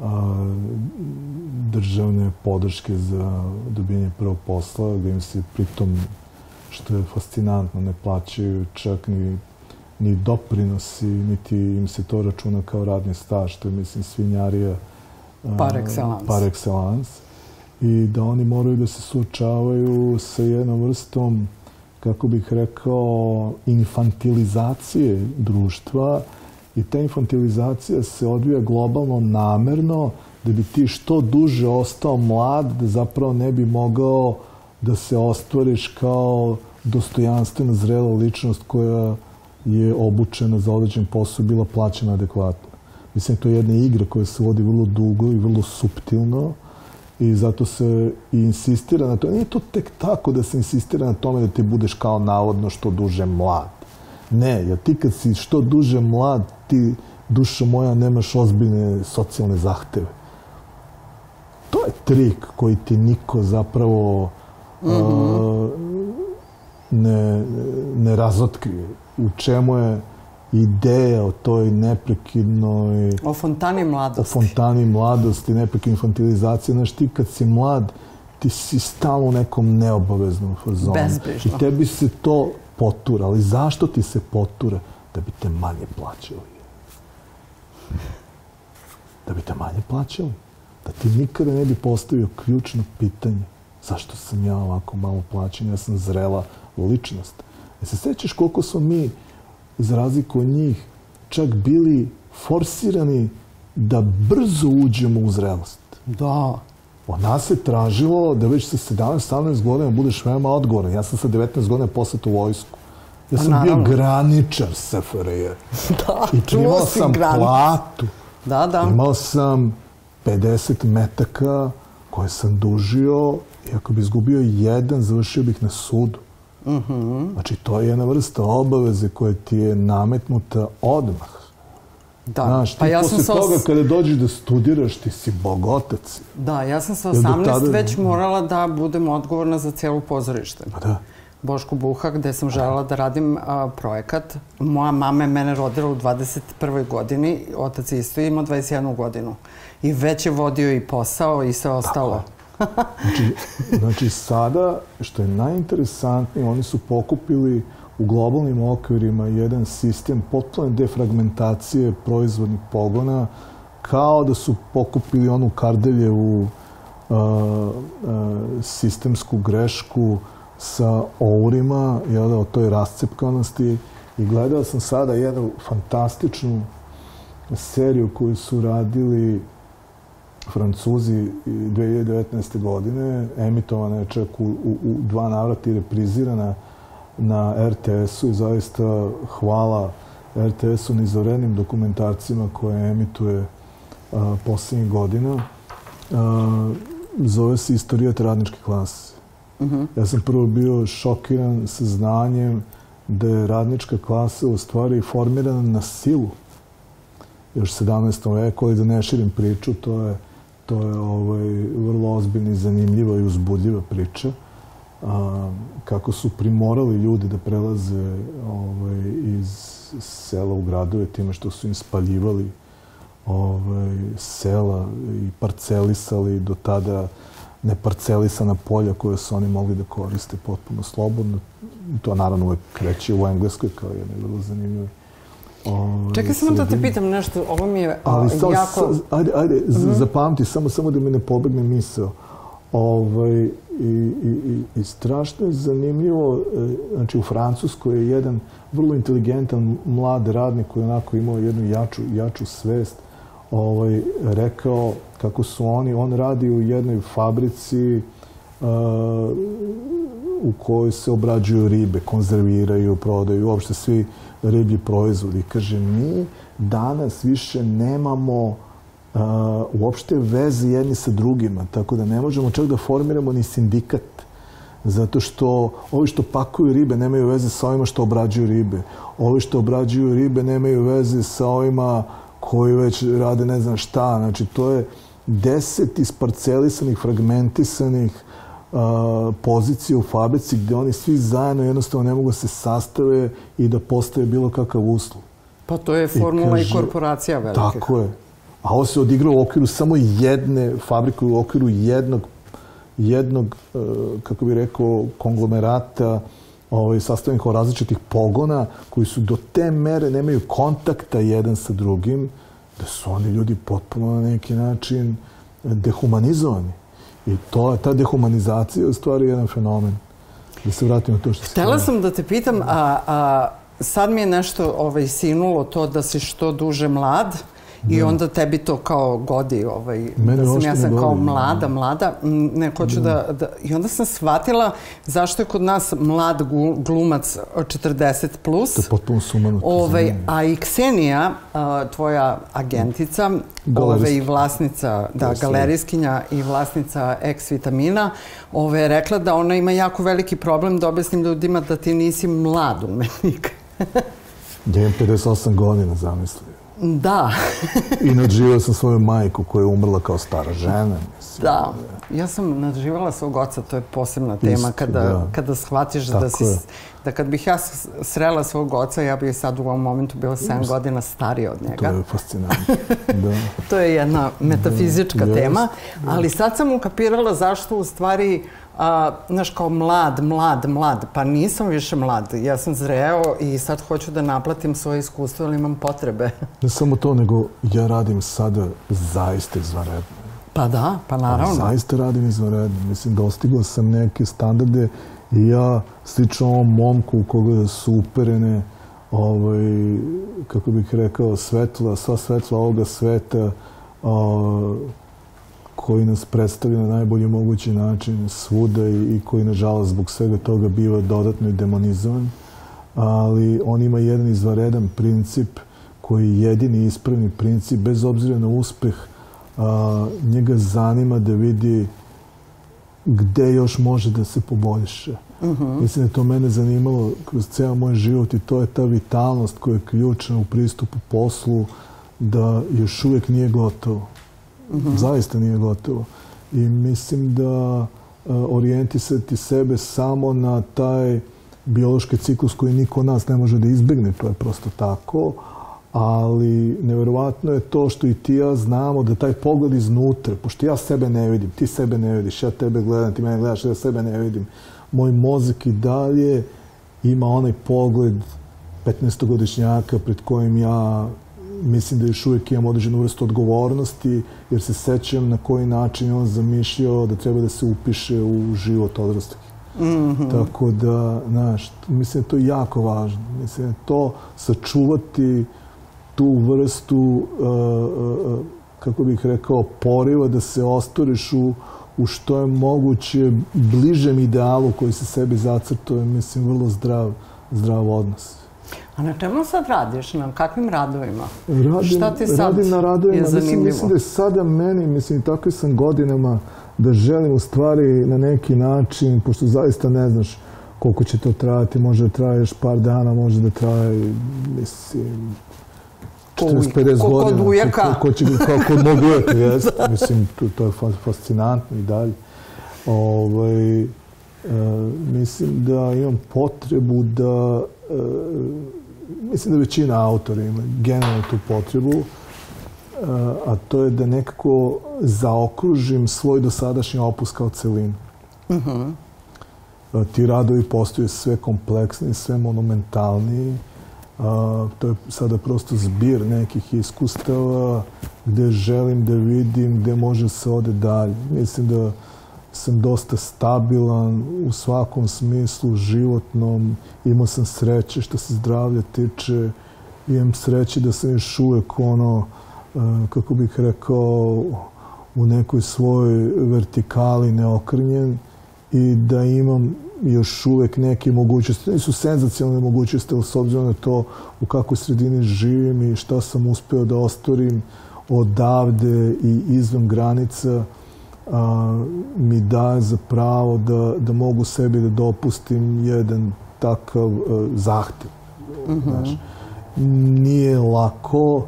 a, državne podrške za dobijanje prvog posla, gde im se pritom, što je fascinantno, ne plaćaju čak ni, ni doprinosi, niti im se to računa kao radni staž, što je, mislim, svinjarija Par excellence. Par excellence. I da oni moraju da se suočavaju sa jednom vrstom, kako bih rekao, infantilizacije društva i ta infantilizacija se odvija globalno namerno da bi ti što duže ostao mlad, da zapravo ne bi mogao da se ostvariš kao dostojanstvena, zrela ličnost koja je obučena za određen posao bila plaćena adekvatno. Mislim, to je jedna igra koja se vodi vrlo dugo i vrlo suptilno i zato se i insistira na to. Nije to tek tako da se insistira na tome da ti budeš kao navodno što duže mlad. Ne, jer ti kad si što duže mlad, ti, duša moja, nemaš ozbiljne socijalne zahteve. To je trik koji ti niko zapravo a, ne, ne razotkrije. U čemu je ideja o toj neprekidnoj O fontani o mladosti. fontani mladosti, neprekidnoj infantilizaciji. Znaš, ti kad si mlad, ti si stalno u nekom neobaveznom fazonu. Bezbrižno. I tebi se to potura. Ali zašto ti se potura? Da bi te manje plaćali. Da bi te manje plaćali. Da ti nikada ne bi postavio ključno pitanje. Zašto sam ja ovako malo plaćen? Ja sam zrela ličnost. E se sećaš koliko smo mi, za razliku od njih, čak bili forsirani da brzo uđemo u zrelost. Da. Od nas se tražilo da već sa 17-18 godina budeš veoma odgovoran. Ja sam sa 19 godina poslet u vojsku. Ja sam bio graničar SFRJ. Da, I primao sam granicu. platu. Da, da. Imao sam 50 metaka koje sam dužio i ako bi izgubio jedan, završio bih na sudu. Mhm. Znači, to je jedna vrsta obaveze koja ti je nametnuta odmah. Da. Znaš, ti pa ja posle sam sa toga os... kada dođeš da studiraš, ti si bogotac. Da, ja sam sa Jer do 18 tada- već morala da budem odgovorna za cijelo pozorište. Pa da. Boško Buha, gde sam želela da radim a, projekat. Moja mama je mene rodila u 21. godini, otac je isto imao 21 godinu. I već je vodio i posao i sve ostalo. Znači, znači sada, što je najinteresantnije, oni su pokupili u globalnim okvirima jedan sistem potpune defragmentacije proizvodnih pogona, kao da su pokupili onu Kardeljevu uh, uh, sistemsku grešku sa ourima, jel o toj rascepkanosti. I gledao sam sada jednu fantastičnu seriju koju su radili Francuzi 2019. godine, emitovana je čak u, u, u dva navrata i reprizirana na RTS-u i zaista hvala RTS-u na izvanrednim dokumentarcima koje emituje a, poslednjih godina. A, zove se Istorijat radničke klase. Ja sam prvo bio šokiran sa znanjem da je radnička klasa u stvari formirana na silu još 17. veku, ali da ne širim priču, to je, to je ovaj, vrlo ozbiljna i zanimljiva i uzbudljiva priča. A, kako su primorali ljudi da prelaze ovaj, iz sela u gradove time što su im spaljivali ovaj, sela i parcelisali do tada neparcelisana polja koje su oni mogli da koriste potpuno slobodno. To naravno uvek kreće u Engleskoj kao jedno vrlo zanimljivo. Ovaj, Čekaj samo da te pitam nešto, ovo mi je Ali samo, jako... sa, ajde, ajde, mm -hmm. zapamti, samo, samo da mi ne pobegne misao. Ovaj, i, i, i, strašno je zanimljivo, e, znači u Francuskoj je jedan vrlo inteligentan mlad radnik koji onako imao jednu jaču, jaču svest, ovaj, rekao kako su oni, on radi u jednoj fabrici uh, u kojoj se obrađuju ribe, konzerviraju, prodaju, uopšte svi riblji proizvodi. Kaže, mi danas više nemamo uh, uopšte veze jedni sa drugima, tako da ne možemo čak da formiramo ni sindikat. Zato što ovi što pakuju ribe nemaju veze sa ovima što obrađuju ribe. Ovi što obrađuju ribe nemaju veze sa ovima koji već rade ne znam šta. Znači, to je deset isparcelisanih, fragmentisanih pozicija u fabrici gde oni svi zajedno jednostavno ne mogu da se sastave i da postave bilo kakav uslov. Pa to je formula i, kaže- korporacija velika. Tako je. A ovo se odigra u okviru samo jedne fabrike, u okviru jednog, jednog e, kako bih rekao, konglomerata ovaj, sastavljenih od različitih pogona koji su do te mere nemaju kontakta jedan sa drugim, da su oni ljudi potpuno na neki način dehumanizovani. I to, ta dehumanizacija je u stvari jedan fenomen. Da se vratimo na to što. Htela sam da te pitam, a, a sad mi je nešto ovaj, sinulo to da si što duže mlad i onda tebi to kao godi, ovaj, Mene da sam ja sam kao godi. mlada, mlada, m, ne hoću da, da... I onda sam shvatila zašto je kod nas mlad glumac 40+, plus, To je potpuno sumanuto. Ovaj, a i Ksenija, a, tvoja agentica, ove, i vlasnica, da, galerijskinja i vlasnica X vitamina, ove, je rekla da ona ima jako veliki problem da objasnim ljudima da ti nisi mlad umetnik. Ja imam 58 godina, zamisli. Da, I nadživao sam svoju majku koja je umrla kao stara žena. Da. Ja sam nadživala svog oca, to je posebna tema, Isto, kada, da. kada shvatiš da Tako si je. da kad bih ja srela svog oca, ja bih sad u ovom momentu bila 7 godina starija od To njega. je fascinantno. da. To je jedna metafizička Da, tema, jest, ali sad sam ukapirala zašto u stvari a, znaš, kao mlad, mlad, mlad, pa nisam više mlad, ja sam zreo i sad hoću da naplatim svoje iskustvo, ali imam potrebe. Ne samo to, nego ja radim sada zaista izvanredno. Pa da, pa naravno. Zaista radim izvanredno. Mislim, dostigao sam neke standarde i ja, slično ovom momku u koga su uperene ovaj, kako bih rekao, svetla, sva svetla ovoga sveta koji nas predstavlja na najbolji mogući način svuda i, i koji, nažalost, zbog svega toga biva dodatno i demonizovan. Ali on ima jedan izvaredan princip koji je jedini ispravni princip, bez obzira na uspeh, a, njega zanima da vidi gde još može da se poboljša. Mislim da je to mene zanimalo kroz ceo moj život i to je ta vitalnost koja je ključna u pristupu poslu da još uvijek nije gotovo. Zaista nije gotovo. I mislim da e, orijentisati sebe samo na taj biološki ciklus koji niko od nas ne može da izbegne, to je prosto tako, ali neverovatno je to što i ti ja znamo da taj pogled iznutra, pošto ja sebe ne vidim, ti sebe ne vidiš, ja tebe gledam, ti mene gledaš, ja sebe ne vidim. Moj mozak i dalje ima onaj pogled 15-godišnjaka pred kojim ja mislim da još uvijek imam određenu vrstu odgovornosti, jer se sećam na koji način je on zamišljao da treba da se upiše u život odraslih. Tako da, znaš, mislim da je to jako važno. Mislim da je to sačuvati tu vrstu, uh, uh, kako bih rekao, poriva da se ostoriš u, u što je moguće bližem idealu koji se sebi zacrtao je, mislim, vrlo zdrav, zdrav odnos. A na čemu sad radiš? Na kakvim radovima? Radim, Šta ti sad radim na radovima. je Mislim, zanimljivo? mislim da je sada meni, mislim, tako sam godinama da želim u stvari na neki način, pošto zaista ne znaš koliko će to trajati, može da traje još par dana, može da traje, mislim, Ko 40-50 ko kod godina. ujaka. Ko, ko će, kao kod mog ujaka, jest. Mislim, to, to je fa- fascinantno i dalje. Ovaj, e, mislim da imam potrebu da, e, mislim da većina autora ima generalno tu potrebu, e, a to je da nekako zaokružim svoj dosadašnji opus kao celinu. E, Ti radovi postaju sve kompleksniji, sve monumentalniji. A, to je sada prosto zbir nekih iskustava gde želim da vidim gde može se ode dalje. Mislim da sam dosta stabilan u svakom smislu životnom. Imao sam sreće što se zdravlja tiče. Imam sreće da sam još uvek ono, e, kako bih rekao, u nekoj svojoj vertikali neokrnjen i da imam još uvek neke mogućnosti. Nisu senzacijalne mogućnosti, ali s obzirom na to u kakvoj sredini živim i šta sam uspeo da ostvarim odavde i izvan granica, a, mi daje za pravo da, da mogu sebi da dopustim jedan takav a, zahtev. Znaš, nije lako,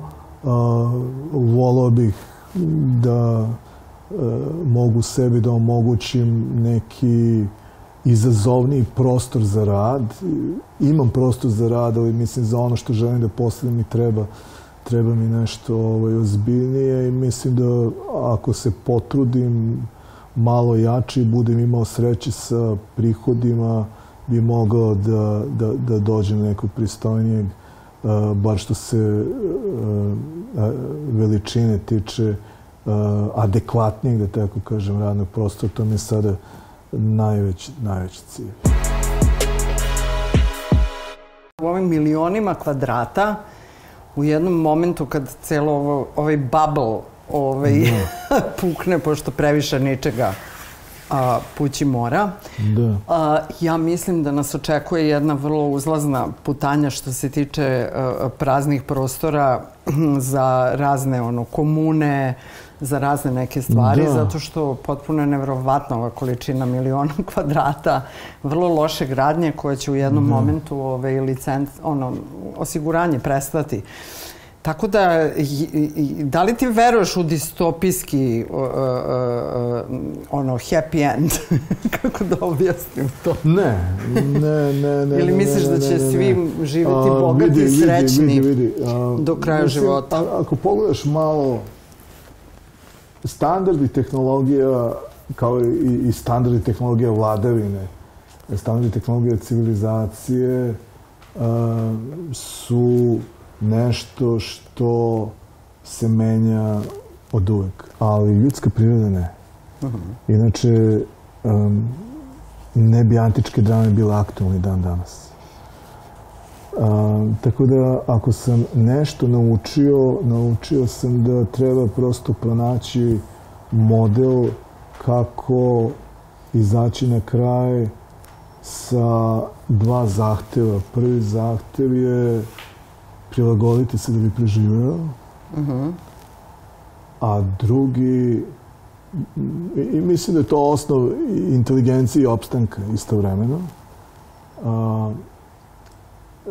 a, volao bih da mogu sebi da omogućim neki izazovniji prostor za rad. Imam prostor za rad, ali mislim za ono što želim da postavim mi treba treba mi nešto ovaj, ozbiljnije i mislim da ako se potrudim malo jače i budem imao sreće sa prihodima, bi mogao da, da, da dođem do nekog pristojnijeg, uh, bar što se uh, uh, veličine tiče, adekvatnijeg, da tako kažem, radnog prostora. To mi je sada najveći, najveći cilj. U ovim milionima kvadrata, u jednom momentu kad celo ovo, ovaj bubble ovaj, pukne, pošto previše ničega a, pući mora, Da. a, ja mislim da nas očekuje jedna vrlo uzlazna putanja što se tiče a, praznih prostora za razne ono, komune, za razne neke stvari, Da. zato što potpuno je nevjerovatna ova količina miliona kvadrata, vrlo loše gradnje koje će u jednom momentu ovaj, licenc, ono, osiguranje prestati. Tako da, da li ti veruješ u distopijski uh, uh, ono happy end. Kako da objasnim to? Ne, ne, ne, ne. Ili ne, misliš ne, da ne, će ne, ne. svi živjeti A, bogati vidi, i vidi, srećni vidi, vidi, a, do kraja mislim, života? a- ako pogledaš malo standardi tehnologija kao i, i standardi tehnologije vladavine, standardi tehnologije civilizacije a, su nešto što se menja od uvek. Ali ljudska priroda ne. Inače, um, ne bi antičke drame bile aktualne dan danas. A, tako da, ako sam nešto naučio, naučio sam da treba prosto pronaći model kako izaći na kraj sa dva zahteva. Prvi zahtev je prilagoditi se da bi preživeo, a drugi i, mislim da je to osnov inteligencije i opstanka istovremeno. A,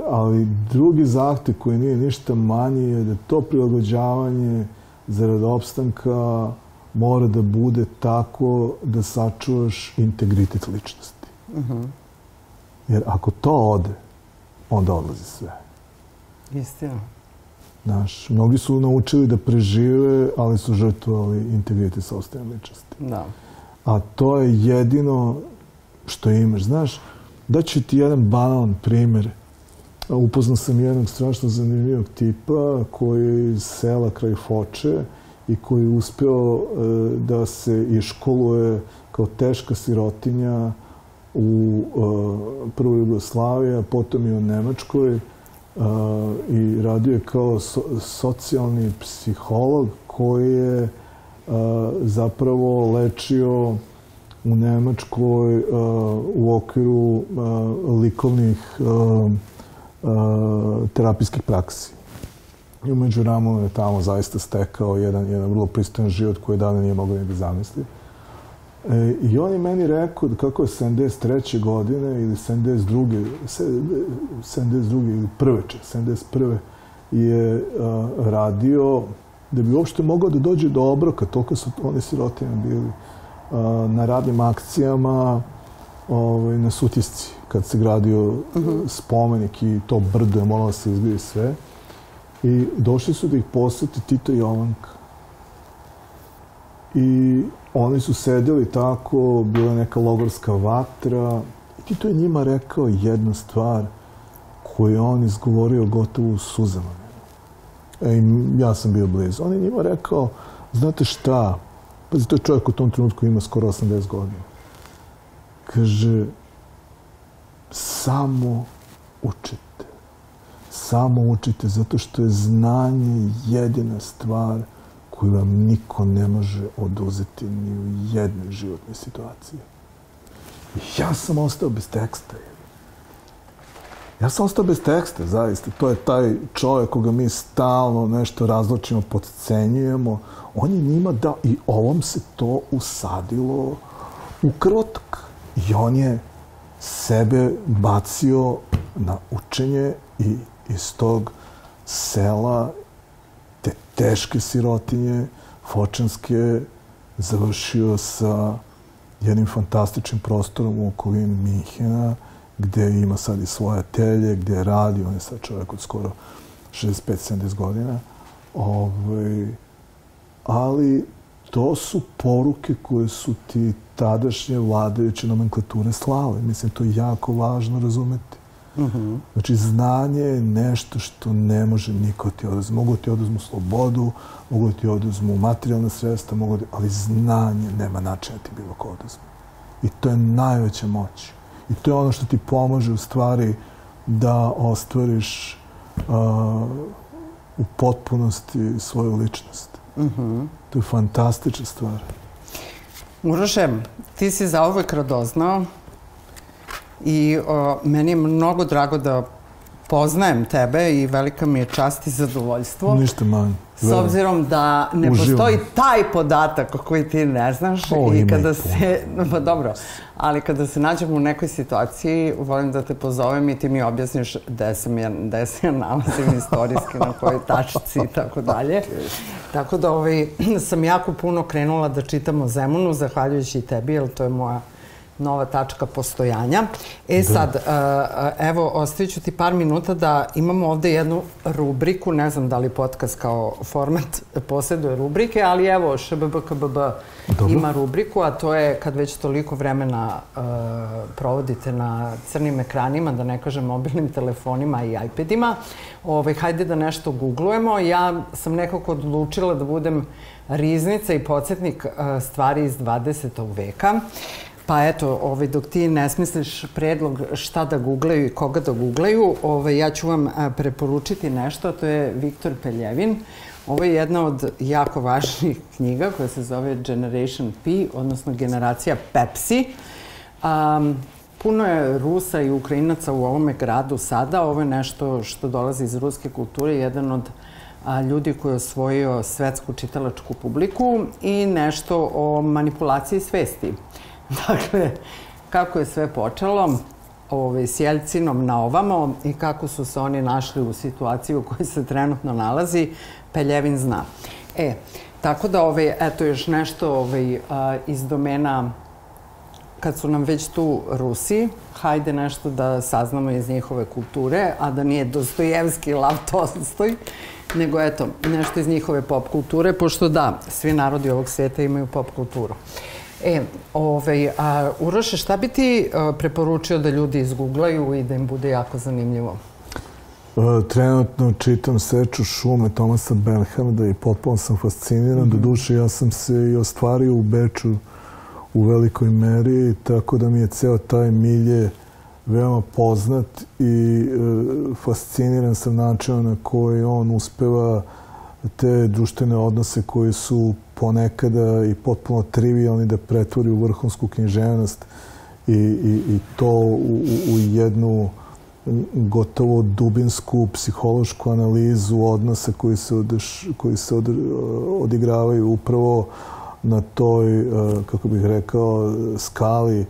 ali drugi zahtev koji nije ništa manji je da to prilagođavanje zarad opstanka mora da bude tako da sačuvaš integritet ličnosti. Jer ako to ode, onda odlazi sve. Istina. Znaš, mnogi su naučili da prežive, ali su žrtvovali integritet sobstvene ličnosti. Da. A to je jedino što imaš. Znaš, daću ti jedan banalan primer. Upoznao sam jednog strašno zanimljivog tipa koji je iz sela kraj Foče i koji je uspeo e, da se iškoluje kao teška sirotinja u e, prvoj Jugoslaviji, a potom i u Nemačkoj. E, I radio je kao so- socijalni psiholog koji je zapravo lečio u Nemačkoj u okviru likovnih terapijskih praksi. I umeđu ramu je tamo zaista stekao jedan, jedan vrlo pristojan život koji dana nije mogao ni da zamisli. E, I on je meni rekao da kako je 73. godine ili 72. se- 72. ili prve, če, 71. je a, radio da bi uopšte mogao da dođe do obroka, toliko su oni sirotinja bili a, na radnim akcijama ovaj, na Sutisci, kad se gradio spomenik i to brdo je moralo da se izbije sve. I došli su da ih poseti Tito i Jovanka. I oni su sedeli tako, bila je neka logorska vatra. I Tito je njima rekao jednu stvar koju je on izgovorio gotovo u suzama. E, ja sam bio blizu. On je njima rekao, znate šta, pazi, to je čovjek u tom trenutku ima skoro 80 godina. Kaže, samo učite. Samo učite, zato što je znanje jedina stvar koju vam niko ne može oduzeti ni u jednoj životnoj situaciji. Ja sam ostao bez teksta. Ja sam ostao bez teksta, zaista. To je taj čovjek koga mi stalno nešto razločimo, podcenjujemo. On je njima dao, i ovom se to usadilo u krvotok. I on je sebe bacio na učenje i iz tog sela te teške sirotinje fočanske završio sa jednim fantastičnim prostorom u okolini Minhena, gde ima sad i svoje atelje, gde radi, on je sad čovjek od skoro 65-70 godina. Ovaj, ali to su poruke koje su ti tadašnje vladajuće nomenklature slale. Mislim, to je jako važno razumeti. Znači, znanje je nešto što ne može niko ti oduzeti. Mogu ti oduzmu slobodu, mogu ti oduzmu materijalne sredstva, mogu ti... ali znanje nema načina da ti bilo ko oduzme. I to je najveća moć. I to je ono što ti pomaže u stvari da ostvariš uh, u potpunosti svoju ličnost. To je fantastična stvar. Uroše, ti si zauvek radoznao i o, meni je mnogo drago da poznajem tebe i velika mi je čast i zadovoljstvo. Ništa manje. S obzirom da ne Uživam. postoji taj podatak koji ti ne znaš O, i kada se, pa dobro, ali kada se nađemo u nekoj situaciji, volim da te pozovem i ti mi objasniš gde sam ja, gde se ja nalazim istorijski, na kojoj tačci i tako dalje. Tako da ovaj, sam jako puno krenula da čitam o Zemunu, zahvaljujući tebi, jer to je moja nova tačka postojanja. E sad, uh, uh, evo, ostavit ću ti par minuta da imamo ovde jednu rubriku, ne znam da li podcast kao format posjeduje rubrike, ali evo, ŠBBKBB ima rubriku, a to je kad već toliko vremena uh, provodite na crnim ekranima, da ne kažem mobilnim telefonima i iPadima, ovaj, hajde da nešto googlujemo. Ja sam nekako odlučila da budem riznica i podsjetnik uh, stvari iz 20. veka. Pa eto, ovaj, dok ti ne smisliš predlog šta da googlaju i koga da googlaju, ovaj, ja ću vam preporučiti nešto, to je Viktor Peljevin. Ovo je jedna od jako važnih knjiga koja se zove Generation P, odnosno generacija Pepsi. Um, puno je Rusa i Ukrajinaca u ovome gradu sada. Ovo je nešto što dolazi iz ruske kulture, jedan od a, ljudi koji je osvojio svetsku čitalačku publiku i nešto o manipulaciji svesti. Dakle, kako je sve počelo ovaj, s Jelcinom na ovamo i kako su se oni našli u situaciji u kojoj se trenutno nalazi, Peljevin zna. E, tako da, ovaj, eto još nešto ovaj, a, iz domena kad su nam već tu Rusi, hajde nešto da saznamo iz njihove kulture, a da nije Dostojevski, Lav Tolstoj, nego eto, nešto iz njihove pop kulture, pošto da, svi narodi ovog svijeta imaju pop kulturu. E, ovaj, a, Uroše, šta bi ti a, preporučio da ljudi izguglaju i da im bude jako zanimljivo? E, Trenutno čitam Seču šume Tomasa Bernharda i potpuno sam fasciniran. Do duše, ja sam se i ostvario u Beču u velikoj meri, tako da mi je ceo taj milje veoma poznat i e, fasciniran sam načinom na koji on uspeva te društvene odnose koji su ponekada i potpuno trivialni da pretvori u vrhunsku književnost i, i, i to u, u, jednu gotovo dubinsku psihološku analizu odnosa koji se, koji se od, odigravaju upravo na toj, eh, kako bih rekao, skali eh,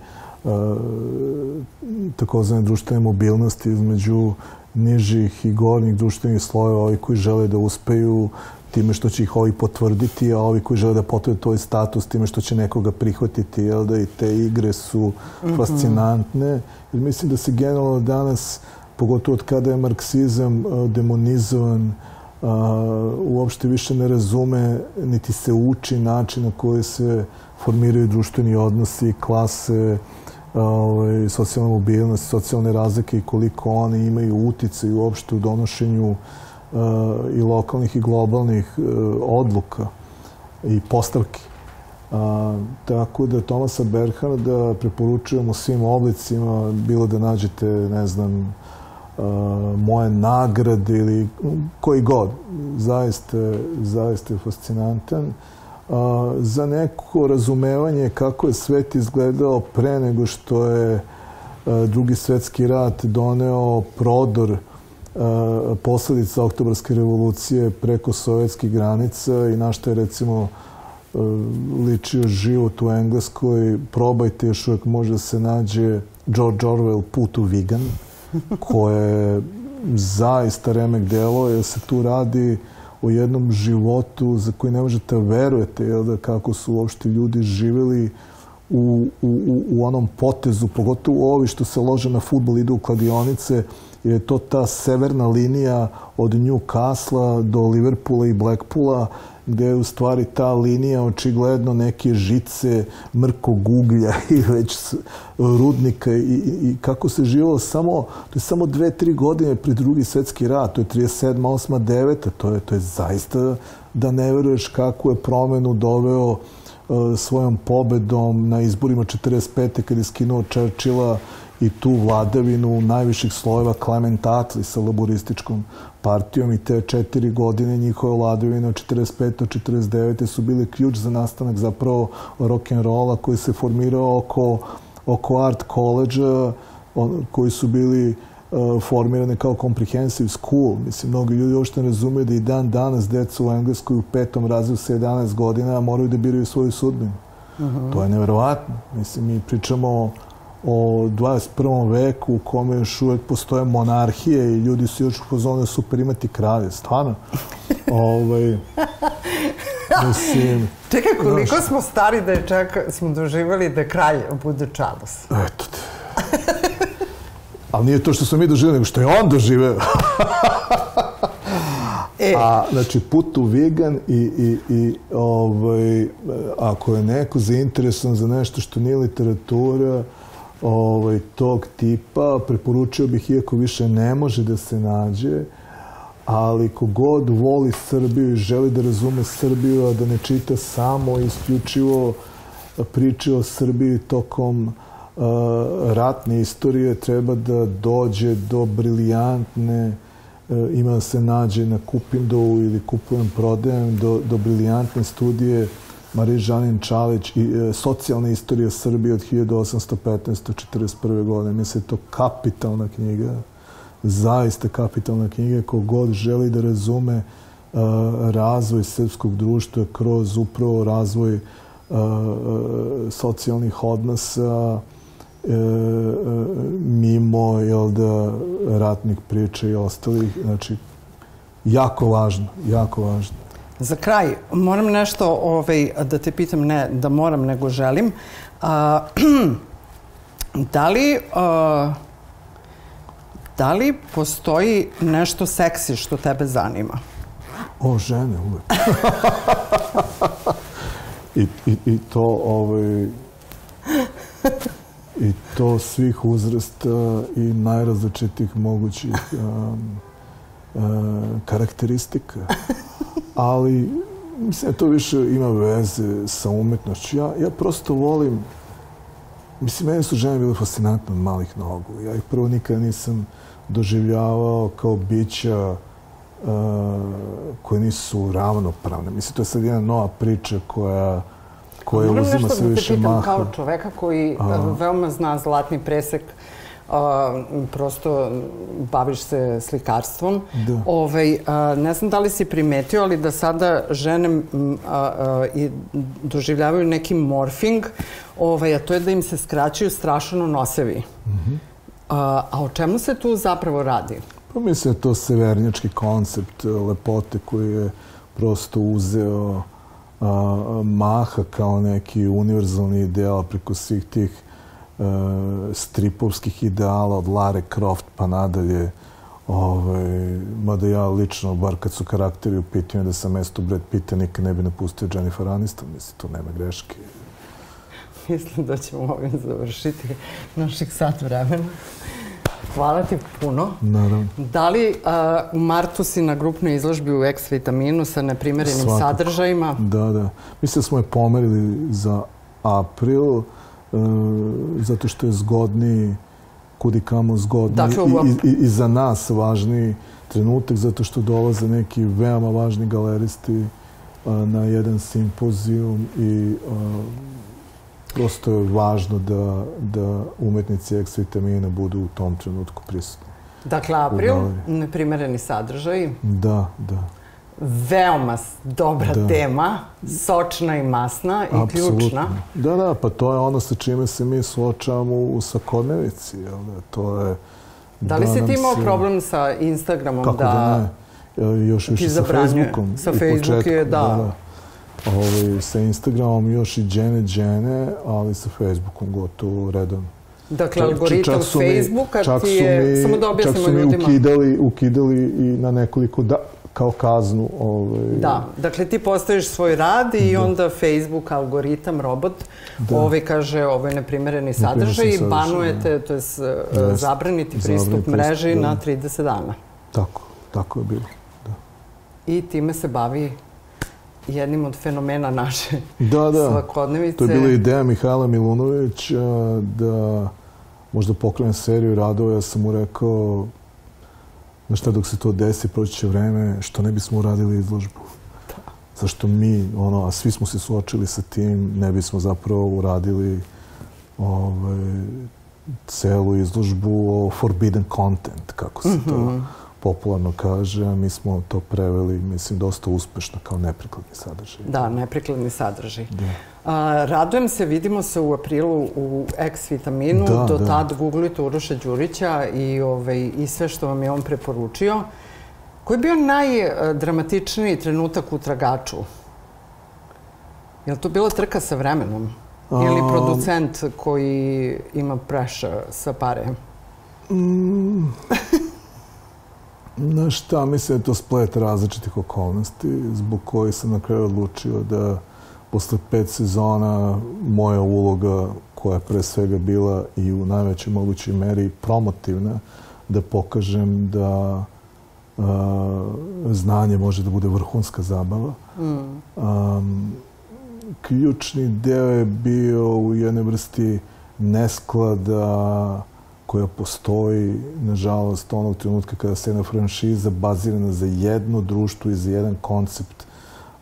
takozvane društvene mobilnosti između nižih i gornjih društvenih slojeva, ovi koji žele da uspeju time što će ih ovi potvrditi, a ovi koji žele da potvrde tvoj status time što će nekoga prihvatiti, jel da i te igre su fascinantne. Jer mislim da se generalno danas, pogotovo od kada je marksizam a, demonizovan, a, uopšte više ne razume, niti se uči način na koji se formiraju društveni odnosi, klase, ovaj, socijalna mobilnost, socijalne razlike i koliko one imaju uticaj uopšte u donošenju uh, i lokalnih i globalnih uh, odluka i postavki. A, tako da Tomasa Berharda preporučujemo svim oblicima, bilo da nađete, ne znam, a, moje nagrade ili koji god. Zaista, zaista je fascinantan. A, za neko razumevanje kako je svet izgledao pre nego što je drugi svetski rat doneo prodor posledica oktobarske revolucije preko sovjetskih granica i na što je recimo ličio život u Engleskoj, probajte, još uvijek može da se nađe George Orwell Put u Vigan, koje je zaista remek delo, jer se tu radi o jednom životu za koji ne možete verujete jel da, kako su uopšte ljudi živjeli u, u, u onom potezu, pogotovo ovi što se lože na futbol, idu u kladionice, jer je to ta severna linija od Newcastle do Liverpoola i Blackpoola, gde je u stvari ta linija očigledno neke žice, mrkog uglja i već rudnika i, i, kako se živalo samo, to je samo dve, tri godine pri drugi svetski rat, to je 37. 8. 9. To je, to je zaista da ne veruješ kako je promenu doveo uh, svojom pobedom na izborima 45. kad je skinuo Churchilla i tu vladavinu najviših slojeva Clement Attlee sa laborističkom partijom i te četiri godine njihove vladavine od 45. 49. su bili ključ za nastanak zapravo rock'n'rolla koji se formirao oko, oko art college koji su bili uh, formirane kao comprehensive school. Mislim, mnogi ljudi uopšte ne razumeju da i dan danas deca u Engleskoj u petom razredu sa 11 godina moraju da biraju svoju sudbinu. Uh -huh. To je neverovatno. Mislim, mi pričamo o 21. veku u kome još uvek postoje monarhije i ljudi su još fazonu da super imati kralje. Stvarno. ovaj, mislim, Čekaj, koliko znaš, smo stari da je čak, smo doživali da kralj bude Charles? Eto te. Ali nije to što smo mi doživali, nego što je on doživeo. e. A, znači, put u vegan i, i, i ovaj, ako je neko zainteresovan za nešto što nije literatura, ovaj, tog tipa, preporučio bih, iako više ne može da se nađe, ali kogod voli Srbiju i želi da razume Srbiju, a da ne čita samo isključivo priče o Srbiji tokom uh, ratne istorije, treba da dođe do briljantne, uh, ima da se nađe na Kupindovu ili kupujem, prodajem, do, do briljantne studije Marije Žanin Čalić i e, socijalna istorija Srbije od 1815. do 41. godine. Mislim, je to kapitalna knjiga, zaista kapitalna knjiga. Kogod želi da razume uh, razvoj srpskog društva kroz upravo razvoj uh, socijalnih odnosa, mimo jel da, ratnih priča i ostalih. Znači, jako važno, jako važno. Za kraj, moram nešto ovaj, da te pitam, ne da moram, nego želim. A, da li... A, da li postoji nešto seksi što tebe zanima? O, žene, uvek. I, i, I to, ovaj, i to svih uzrasta i najrazličitih mogućih um, um, karakteristika ali mislim da to više ima veze sa umetnošću. Ja, ja prosto volim, mislim, meni su žene bile fascinantne od malih nogu. Ja ih prvo nikada nisam doživljavao kao bića uh, koje nisu ravnopravne. Mislim, to je sad jedna nova priča koja koja uzima sve više maha. Moram nešto da te pitam kao čoveka koji A... veoma zna zlatni presek a, prosto baviš se slikarstvom. Da. Ovaj, a, ne znam da li si primetio, ali da sada žene a, a, i doživljavaju neki morfing, ovaj, a to je da im se skraćuju strašno nosevi. Mm -hmm. a, a o čemu se tu zapravo radi? Pa mislim da to severnjački koncept lepote koji je prosto uzeo a, maha kao neki univerzalni ideal preko svih tih stripovskih ideala od Lare Croft pa nadalje. Ovaj, mada ja lično, bar kad su karakteri u pitanju da sam mesto Brad Pitta nikad ne bi napustio Jennifer Aniston, mislim, to nema greške. Mislim da ćemo ovim završiti naših sat vremena. Hvala ti puno. Naravno. Da li a, u martu si na grupnoj izložbi u X vitaminu sa neprimerenim Svakako. sadržajima? Da, da. Mislim da smo je pomerili za april. E, zato što je zgodniji, kudi kamo zgodniji dakle, i, i, i za nas važniji trenutak, zato što dolaze neki veoma važni galeristi e, na jedan simpozijum i e, prosto je važno da, da umetnici X vitamina budu u tom trenutku prisutni. Dakle, april, neprimereni sadržaj. Da, da veoma dobra da. tema, sočna i masna i Absolutno. ključna. Da, da, pa to je ono sa čime se mi suočavamo u svakodnevici. Jel da? To je da li da si ti imao se... problem sa Instagramom? Kako da, da ne? Još više sa Facebookom. Sa Facebook je, da. da, da. Ovaj, sa Instagramom još i džene džene, ali sa Facebookom gotovo redovno. Dakle, algoritam Facebooka ti je... Mi, samo da objasnimo ljudima. Čak su mi ukidali, ukidali i na nekoliko da, kao kaznu. Ovaj... Da, dakle ti postaviš svoj rad i da. onda Facebook, algoritam, robot, da. ovaj kaže ovo je neprimereni sadržaj i banujete, da. to je uh, zabraniti pristup mreži da. na 30 dana. Tako, tako je bilo. Da. I time se bavi jednim od fenomena naše da, da. svakodnevice. To je bila ideja Mihajla Milunovića da možda pokrenem seriju radova. Ja sam mu rekao Znaš šta, dok se to desi, proći će vreme, što ne bismo uradili izložbu. Da. Zašto mi, ono, a svi smo se suočili sa tim, ne bismo zapravo uradili ovaj, celu izložbu o forbidden content, kako se to popularno kaže, a mi smo to preveli, mislim, dosta uspešno kao neprikladni sadržaj. Da, neprikladni sadržaj. A, radujem se, vidimo se u aprilu u X vitaminu. Da, Do da. tad googlite Uroša Đurića i, ovaj, i sve što vam je on preporučio. Koji je bio najdramatičniji trenutak u tragaču? Je li to bila trka sa vremenom? Ili producent koji ima pressure sa pare? Znaš šta, mislim da je to splet različitih okolnosti zbog kojih sam na kraju odlučio da posle pet sezona moja uloga koja je pre svega bila i u najvećoj mogućoj meri promotivna, da pokažem da a, znanje može da bude vrhunska zabava. Um, ključni deo je bio u jednoj vrsti nesklada koja postoji, nažalost, onog trenutka kada se jedna franšiza bazirana za jedno društvo i za jedan koncept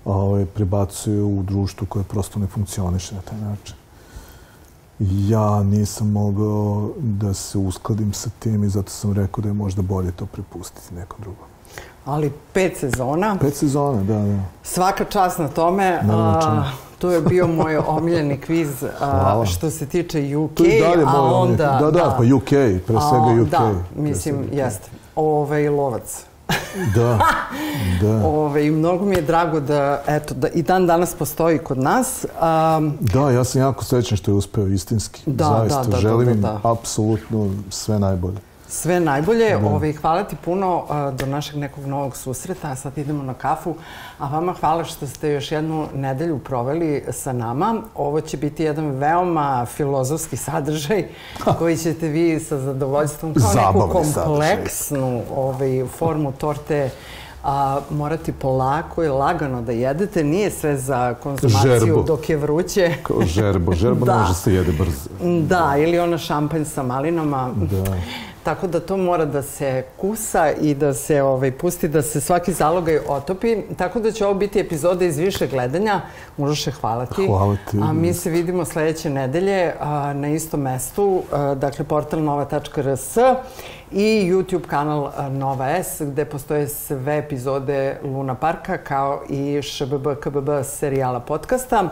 ovaj, prebacuje u društvo koje prosto ne funkcioniše na taj način. Ja nisam mogao da se uskladim sa tim i zato sam rekao da je možda bolje to prepustiti nekom drugom. Ali pet sezona. Pet sezona, da, da. Svaka čast na tome. Nema na čemu. A, to je bio moj omiljeni kviz a, što se tiče UK, To je i dalje a onda... Da, da, pa UK, pre svega UK. Da, mislim, jeste. Ove, lovac. Da, da. Ove, I mnogo mi je drago da, eto, da i dan danas postoji kod nas. Um, Da, ja sam jako srećan što je uspeo istinski. Da, Zaista, da, da, želim da, im da. apsolutno sve najbolje. Sve najbolje. Ove, hvala ti puno do našeg nekog novog susreta. Sad idemo na kafu. A vama hvala što ste još jednu nedelju proveli sa nama. Ovo će biti jedan veoma filozofski sadržaj koji ćete vi sa zadovoljstvom kao neku Zabavni sadržaj. kompleksnu ovaj, formu torte a, morati polako i lagano da jedete. Nije sve za konzumaciju Žerbo. dok je vruće. Kao žerbo. Žerbo Da. može se jede brzo. Da, ili ona šampanj sa malinama. Da. Tako da to mora da se kusa i da se ovaj, pusti, da se svaki zalogaj otopi. Tako da će ovo biti epizoda iz više gledanja. Uroše, hvala ti. Hvala ti. A mi se vidimo sledeće nedelje a, na istom mestu, a, dakle portal nova.rs i YouTube kanal Nova S, gde postoje sve epizode Luna Parka, kao i ŠBB, KBB serijala podcasta.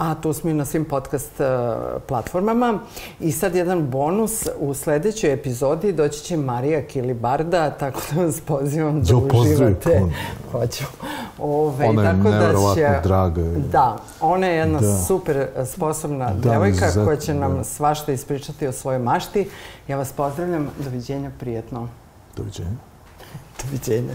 A tu smo i na svim podcast a, platformama. I sad jedan bonus, u sledećoj epizodi doći će Marija Kilibarda, tako da vas pozivam da Jo, uživate. Hoću. Ove, Ona je tako da neverovatno će- draga. Da, ona je jedna Da. super e, sposobna Da, devojka izuzetno, koja će nam da. svašta ispričati o svojoj mašti. Ja vas pozdravljam, doviđenja, prijetno. Doviđenja. Doviđenja.